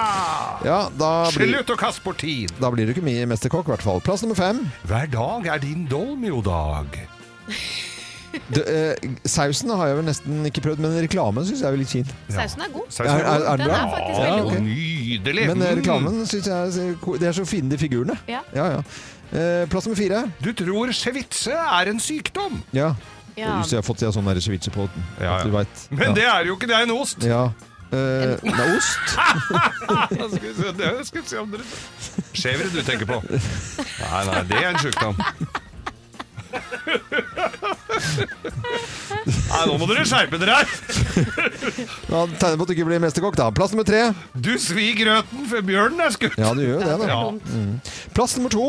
Ja, da blir, Slutt å kaste bort tid. da blir du ikke mye mesterkokk, i hvert fall. Plass nummer fem. Hver dag er din dolmio-dag. <laughs> Du, eh, sausen har jeg vel nesten ikke prøvd, men reklamen syns jeg er litt fin. Sausen er god. Sausen Er- er- er Den bra? er faktisk Ja, veldig god. Nydelig. Men eh, Mm. reklamen syns jeg Det er så fine de figurene. Ja. Ja, ja. Eh, plass nummer fire. Du tror skjevitse er en sykdom. Ja. Ja. Hvis jeg har fått ja, sånn der ceviche på Ja, at du ja. vet. Men det er jo ikke, det er en ost. Ja. Eh, det er ost. <laughs> Da skal vi se, det skal vi se om dere Skjevere du tenker på. Nei, nei, det er en sykdom. Nei, nå må dere skjerpe dere her! Ja, tegner på at du ikke blir mesterkokk, da. Plass nummer tre. Du svir grøten før bjørnen er skutt. Ja, du gjør jo det, da. Ja. Plass nummer to.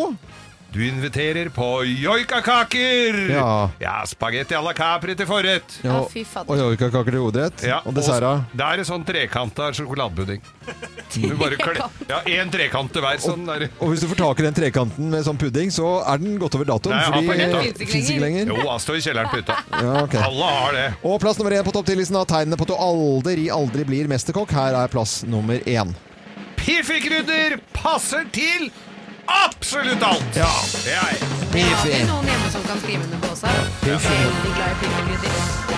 Du inviterer på joikakaker! Ja. ja spagetti à la capri til forrett. Ja, fy fader. Og joikakaker til hovedrett. Ja, og dessert. Det er en sånn trekanta sjokoladepudding. <laughs> Du bare kle- Ja, én trekant til hver. Sånn og, Og hvis du får tak i den trekanten med sånn pudding, så er den gått over datoen. Nei, fordi det finnes ikke lenger. Jo, han står i kjelleren på hytta. Ja, okay. Alle har det. Og plass nummer én på topp 10-listen av tegnene på at du aldri, aldri blir mesterkokk. Her er plass nummer én. Piffikrydder passer til absolutt alt! Ja. Jeg har alltid noen hjemme som kan skrive under på også. Veldig glad i.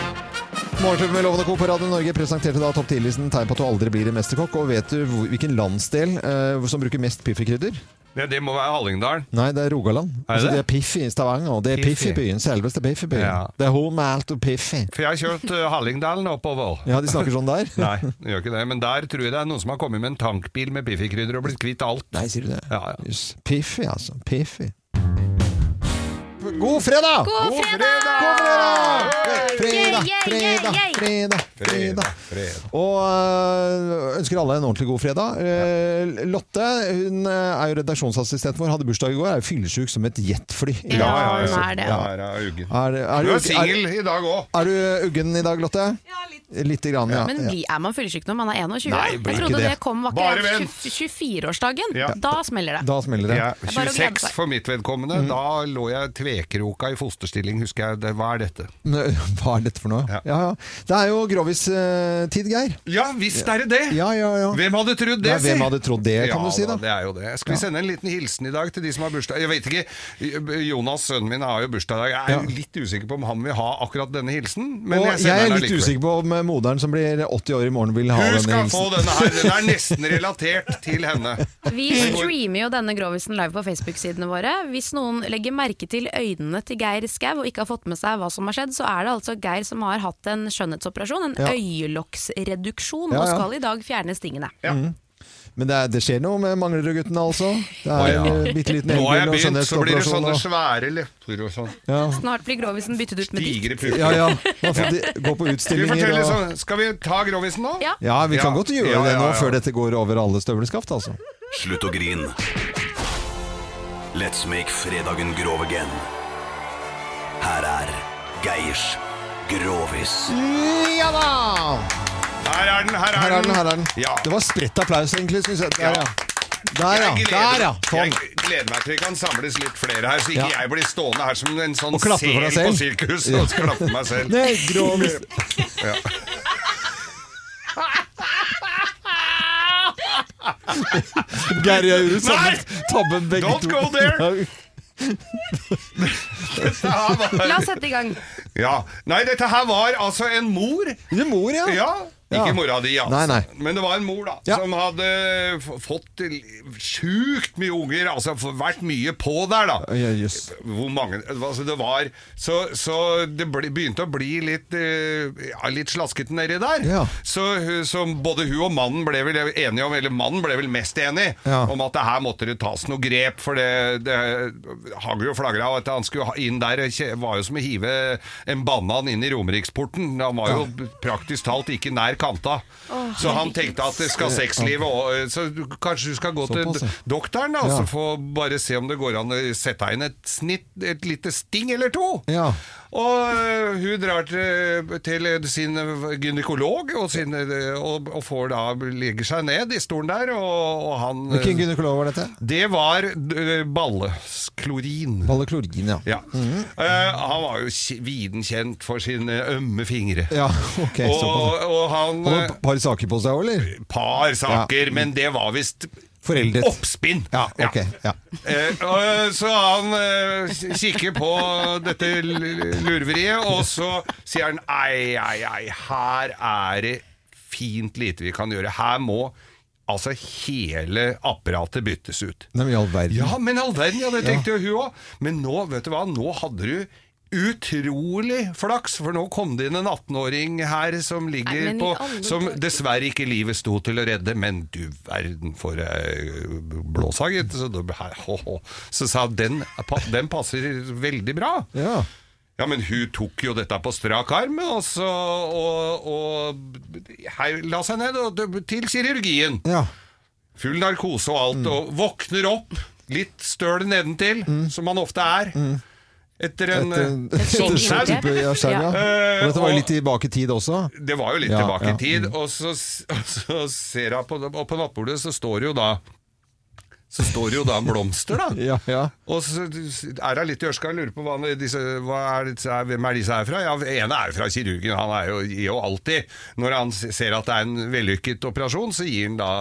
Morgenklubben med Lovende Co. på Radio Norge presenterte da topp 10-listen tegn på at du aldri blir en mesterkokk. Og vet du hvilken landsdel eh, som bruker mest piffikrydder? Ja, det må være Hallingdal. Nei, det er Rogaland. Er altså, det? det er Piff i Stavanger. og Det er Piff i byen. Selveste Piffi-byen. Ja. Det er hormalt og Piffi. For jeg har kjørt uh, Hallingdalen oppover. Ja, de snakker sånn der? <laughs> Nei, det gjør ikke det. Men der tror jeg det er noen som har kommet med en tankbil med piffikrydder og blitt kvitt alt. Nei, sier du det? Ja, ja. Piffi, altså. Piffi. God fredag! God fredag! God fredag! Fredag! fredag, fredag, fredag, fredag. fredag. Og øh, ønsker alle en ordentlig god fredag. Eh, Lotte hun eh, er jo redaksjonsassistenten vår, hadde bursdag i går. Er jo fyllesyk som et jetfly. Ja, det. Ja, er. Er, er, Du du- er singel i dag òg. er, du uggen i dag, Lotte? Ja, litt. Lite grann, ja. Men er man fyllesyk når man er 21? Nei, jeg trodde det. det. kom vent. 24-årsdagen. Ja. Da smeller det. Da smeller det. Ja, er bare å glede 26 for mitt vedkommende. Da lå jeg tvekroka i fosterstilling, husker jeg. Det, hva er dette? Nø, <laughs> Hva er dette for noe? Ja. Ja, ja. Det er jo Grovis-tid, Geir. Ja visst er det det! Ja, ja, ja. Hvem hadde trodd det, si? hvem hadde trodd det, kan ja, du si, da? Det er jo det. Skal vi sende en liten hilsen i dag til de som har bursdag? Jeg vet ikke, Jonas, sønnen min, har jo bursdag i dag. Jeg er Ja. litt usikker på om han vil ha akkurat denne hilsen. Men og jeg, jeg, er litt likevel. usikker på om eh, moderen som blir 80 år i morgen, vil ha Hun denne skal få denne her. Den er nesten relatert til henne. Vi streamer jo denne Grovisen live på Facebook-sidene våre. Hvis noen legger merke til øynene til Geir Skau og ikke har fått med seg hva som har skjedd, så er det altså Geir som har hatt en skjønnhetsoperasjon, en Ja. øyelokksreduksjon, Ja, og skal i dag fjerne stingene. Men det, er, det skjer noe med Manglerudgutten, altså. Det er ja. en bitte liten Nå har jeg begynt, så blir det sånne svære lepper og sånn. Ja. Snart blir Grovisen byttet ut med dikt. Ja, ja. Man får ja. gå på utstillinger og sånn, skal vi ta grovisen nå? Ja. Ja, vi kan godt gjøre Ja, det ja, nå, før dette går over alle støvleskaft, altså. Slutt å grin. Let's make fredagen grov again. Her er Geirs Grovis. Ja da! Her er den, her er, Her er den, her er den. Ja. Det var spredt applaus, egentlig. Synes jeg. Der, Ja. ja. Der, ja. Jeg gleder, Der, ja. Sånn. jeg gleder meg til vi kan samles litt flere her, så ikke Ja. jeg blir stående her som en sånn Og klappe for deg sel på selv. sirkus Ja. og klappe meg selv. Nei, grovis. Ja. Geir jeg gjorde samme Nei! tabben begge Don't to. go there! <laughs> La oss sette i gang. Ja. Nei, dette her var altså en mor. Er mor, ja. Ja. Ikke mora di, altså. Nei, nei. Men det var en mor da Ja. som hadde fått sjukt mye unger. Altså vært mye på der, da. Ja, yes. Hvor mange altså det var Så, så det ble, begynte å bli litt, uh, litt slaskete nedi der. Så, så både hun og mannen ble vel enige om Eller mannen ble vel mest enig om at det her måtte det tas noe grep, for det, det hang jo flagra at han skulle inn der. Det var jo som å hive en banan inn i Romeriksporten. Han var jo praktisk talt ikke nær kanta. så han tenkte at det skal sexlivet Så kanskje du skal gå Såpass, til doktoren da, Ja. så få bare se om det går an å sette inn et snitt, et lite sting eller to. Ja. Og øh, hun drar til, til sin gynekolog og, sin, og, og får da legger seg ned i stolen der, og, og han Hvilken gynekolog var dette? Det var øh, balleklorin. Balleklorin, ja. Ja. Eh, han var jo viden kjent for sine ømme fingre. Ja, <laughs> ok. og, han Hadde et par saker på seg òg, eller? Par saker, men det var visst Foreldet. oppspinn. Ja, ok. Ja. Eh, og, så han eh, kikker på dette lurveriet, og så sier han ei, ei, ei, her er det fint lite vi kan gjøre. Her må altså hele apparatet byttes ut. Nei, men i all verden. Ja, men all verden, ja, det tenkte jo hun òg. Men nå, vet du hva, nå hadde du utrolig flaks, for nå kom det inn en 18-åring her som ligger Nei, på Som dessverre ikke livet sto til å redde, men du verden for ei blåsa, gitt. Så, så sa den, den passer veldig bra. Ja. Ja, men hun tok jo dette på strak arm, og så og, og her, la seg ned og, til kirurgien. ja. Full narkose og alt, og våkner opp litt støl nedentil, som man ofte er. Etter en Et, eh, sånn type, ja, skjerm ja. Eh, Og dette var jo litt tilbake i tid også. Det var jo litt Ja, tilbake i tid, og så, <laughs> og så ser jeg på, og på nattbordet så står det jo da Så står det jo da en blomster, da. <laughs> Ja, ja. Og så er hun litt i ørska og lurer på hva disse, hva er disse, hvem er disse her fra. Ja, ene er fra kirurgen. Han er jo, gir jo alltid Når han ser at det er en vellykket operasjon, så gir han da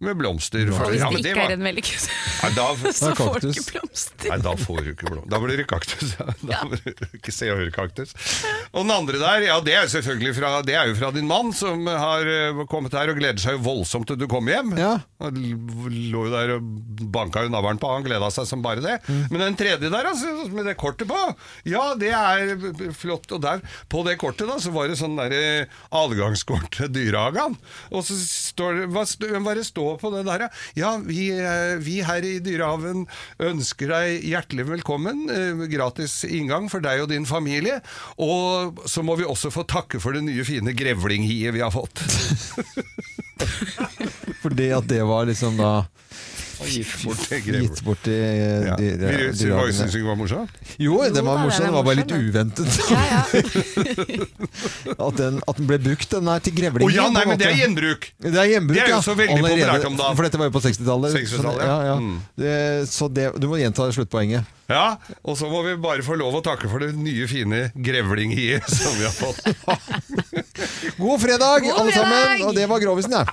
med blomster. Og hvis Ja, det men ikke var- er en vellykket, Nei, da, <laughs> så er får du ikke blomster. Nei, da får du ikke blomster. Da blir det kaktus. <laughs> Da blir det ikke se og høre kaktus. Og den andre der, ja, det er jo selvfølgelig fra, det er jo fra din mann, som har eh, kommet her og gleder seg voldsomt til du kom hjem. Ja. Han lå jo der og banka jo navlen på, han gleda seg som bare det. Men den tredje der, altså, med det kortet på, ja, det er flott. Og der, på det kortet da, så var det sånn der eh, adgangskort til dyrehagen. Og så står det, hva, hva det står på det der, ja. Vi, eh, vi her i Dyrehaven ønsker deg hjertelig velkommen. eh, Gratis inngang for deg og din familie. Og så må vi også få takke for det nye, fine grevlinghiet vi har fått. <laughs> Fordi at det var liksom da Gitt bort til gitt bort til Ja. de Vi syns dyrehagene. du ikke det var morsomt? Jo, den var morsom. den var bare litt uventet. Ja, ja. <laughs> At den, at den ble brukt, den er til grevlingen. Oh, ja, nei, men det er gjenbruk! Det er gjenbruk, Det er jo ja. så veldig populært om dagen. For dette var jo på 60-tallet. 60-tallet, Så- ja. ja. mm. Det, så det, du må gjenta sluttpoenget. Ja, og så må vi bare få lov å takke for det nye, fine grevlinghiet som vi har fått. <laughs> God fredag, God alle sammen! Og det var Grovisen, ja.